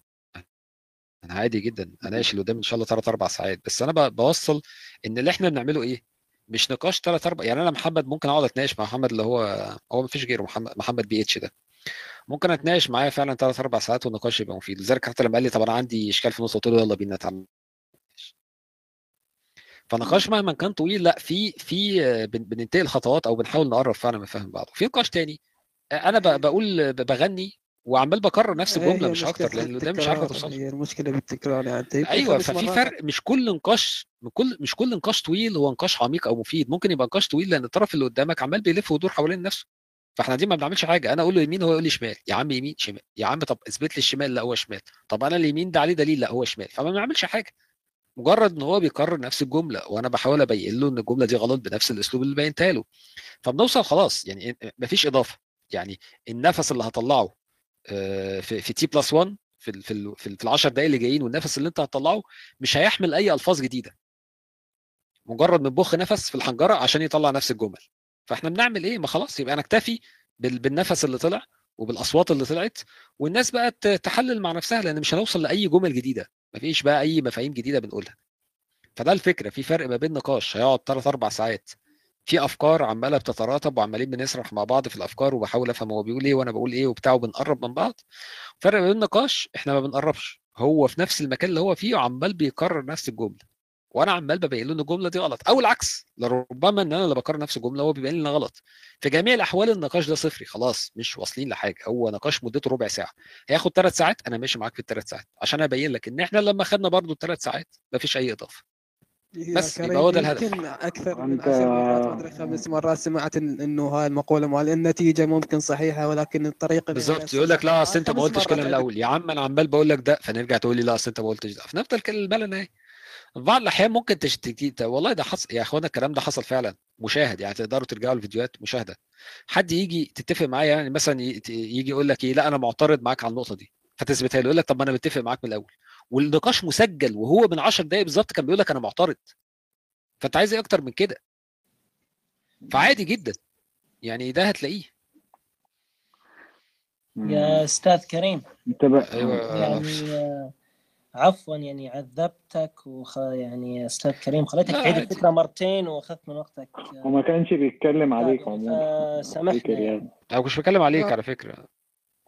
أنا عادي جدا. اناقش اللي قدام إن شاء الله ثلاث أربع ساعات. بس أنا ب- بوصل إن اللي إحنا بنعمله إيه؟ مش نقاش ثلاث أربع. يعني أنا محمد ممكن أقعد أتناقش مع محمد اللي هو هو ما فيش غيره محمد محمد بي إتش ده. ممكن اتناقش معاه فعلا ثلاث أربع ساعات والنقاش يبقى مفيد. لذلك حتى لما قال لي طب أنا عندي إشكال في النص قلت له يلا بينا نتعامل فنقاش مهما كان طويل. لأ في في آه، بن- بننتقل خطوات أو بنحاول نقرب فعلا من فهم بعض. في نقاش تاني آه، أنا ب- بقول بغني وعمال بكرر نفس هي الجملة مش أكتر لأن قدام مش عارفه توصل هي المشكلة بالتكرار. يعني أنت أيوه ففي فرق مش كل نقاش من كل مش كل نقاش طويل هو نقاش عميق أو مفيد. ممكن يبقى نقاش طويل لأن الطرف اللي قدامك عمال بيلف ويدور حوالين نفسه. فاحنا دي ما بنعملش حاجة. أنا أقول له يمين هو يقول لي شمال. يا عم يمين شمال. يا عم طب اثبت لي الشمال لا هو شمال. طب أنا اليمين ده عليه دليل لا هو شمال. فما بنعملش حاجة. مجرد إن هو بيكرر نفس الجملة وأنا بحاول أبين له إن الجملة دي غلط بنفس الأسلوب اللي بينتها له. فبنوصل خلاص. يعني مفيش إضافة. يعني النفس اللي هطلعه آه، في في T plus 1 في ال- في ال- في في ال 10 دقائق اللي جايين والنفس اللي أنت هتطلعه مش هيحمل أي ألفاظ جديدة. مجرد بنبخ نفس في الحنجرة عشان يطلع نفس الجمل. فاحنا بنعمل إيه؟ ما خلاص يبقى نكتفي بال- بالنفس اللي طلع وبالأصوات اللي طلعت والناس بقى تحلل مع نفسها لأن مش هنوصل لأي جمل جديدة. مفيش بقى أي مفاهيم جديدة بنقولها. فده الفكرة في فرق ما بين نقاش هيقعد 3 4 ساعات. في أفكار عمالة بتتراتب وعمالين بنسرح مع بعض في الأفكار وبحاول أفهم هو بيقول إيه وأنا بقول إيه وبتاع وبنقرب من بعض. فرق ما بين نقاش إحنا ما بنقربش. هو في نفس المكان اللي هو فيه وعمال بيكرر نفس الجملة. وأنا عمال ببين له إن الجملة دي غلط. أو العكس لربما إن أنا اللي بكرر نفس الجملة هو بيبين لي إنها غلط. في جميع الأحوال النقاش ده صفري خلاص مش واصلين لحاجة. هو نقاش مدته ربع ساعة. هياخد ثلاث ساعات؟ أنا ماشي معاك في الثلاث ساعات. عشان أبين لك إن إحنا لما خدنا برضو الثلاث ساعات مفيش أي إضافة. بس يبقى هو ده الهدف. يمكن أكثر من عشر مرات ما ادري خمس مرات سمعت إنه هاي المقولة مال النتيجه ممكن صحيحة ولكن الطريقة بالظبط. يقول لك لا أصل أنت ما قلتش عدت. الأول. يا عم أنا عمال بقول لك ده فنرجع تقول لي لا أصل أنت ما قلتش ده. فنفضل اهي في بعض الأحيان ممكن تشتكي والله ده حصل يا أخوانا الكلام ده حصل فعلا مشاهد يعني تقدروا ترجعوا الفيديوهات مشاهدة. حد يجي تتفق معايا يعني مثلا يجي يقول لك إيه لا أنا معترض معاك على النقطة دي. فتثبتها له يقول لك طب ما أنا متفق معاك من الأول. والنقاش مسجل وهو من 10 دقائق بالظبط كان بيقول لك أنا معترض. فأنت عايز إيه أكتر من كده؟ فعادي جدا. يعني ده هتلاقيه. يا أستاذ كريم. أنت بقى أيوه. يعني عفوا يعني عذبتك وخ يعني أستاذ كريم خليتك تعيد. الفكرة مرتين وأخذت من وقتك هو ما كانش بيتكلم عليك عموما فسامحني فكر يعني. أنا مش بتكلم عليك. على فكرة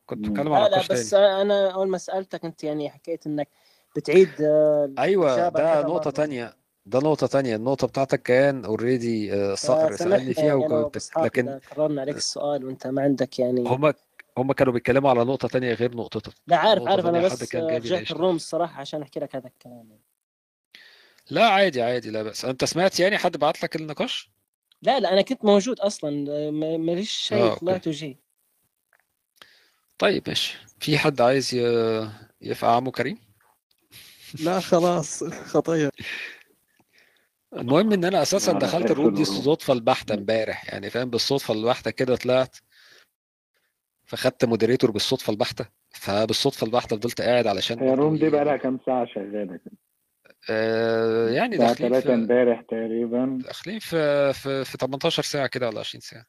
كنت. بتكلم على لا بس تاني أنا أول ما سألتك أنت يعني حكيت إنك بتعيد آه، أيوه ده نقطة. تانية ده نقطة تانية النقطة بتاعتك كان اوريدي صقر فسامحني سألني فيها يعني وكنت لكن كررنا عليك السؤال وأنت ما عندك يعني هما هما كانوا بيتكلموا على نقطة تانية غير نقطتك لا عارف عارف حد بس رجعت. الروم الصراحة عشان أحكي لك هذا الكلام يعني. لا عادي عادي لا بأس أنت سمعت يعني حد بعت لك النقاش لا لا أنا كنت موجود أصلا ما- ماليش شيء آه،. طلعت وجي طيب ماشي في حد عايز ي- يفقع عمو كريم لا خلاص خطيه المهم إن أنا أساسا أنا دخلت الروم دي. الصدفة البحتة امبارح يعني فاهم بالصدفة البحتة كده طلعت فخدت مودريتور بالصدفة البحتة فبالصدفة البحتة فضلت قاعد علشان هي الروم دي بقى لها كام ساعة شغالة كده؟ آه يعني داخلين 3 في امبارح تقريبا. داخلين في في في 18 ساعة كده ولا 20 ساعة.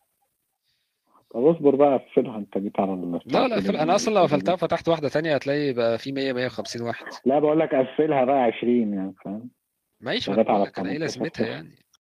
طب اصبر بقى اقفلها انت جيت على لا لا في أنا أصلا لو. قفلتها وفتحت واحدة تانية هتلاقي بقى في 100 150 واحد. لا بقول لك قفلها بقى 20 يعني فاهم؟ ماشي ما أنا على إيه 18 لازمتها يعني؟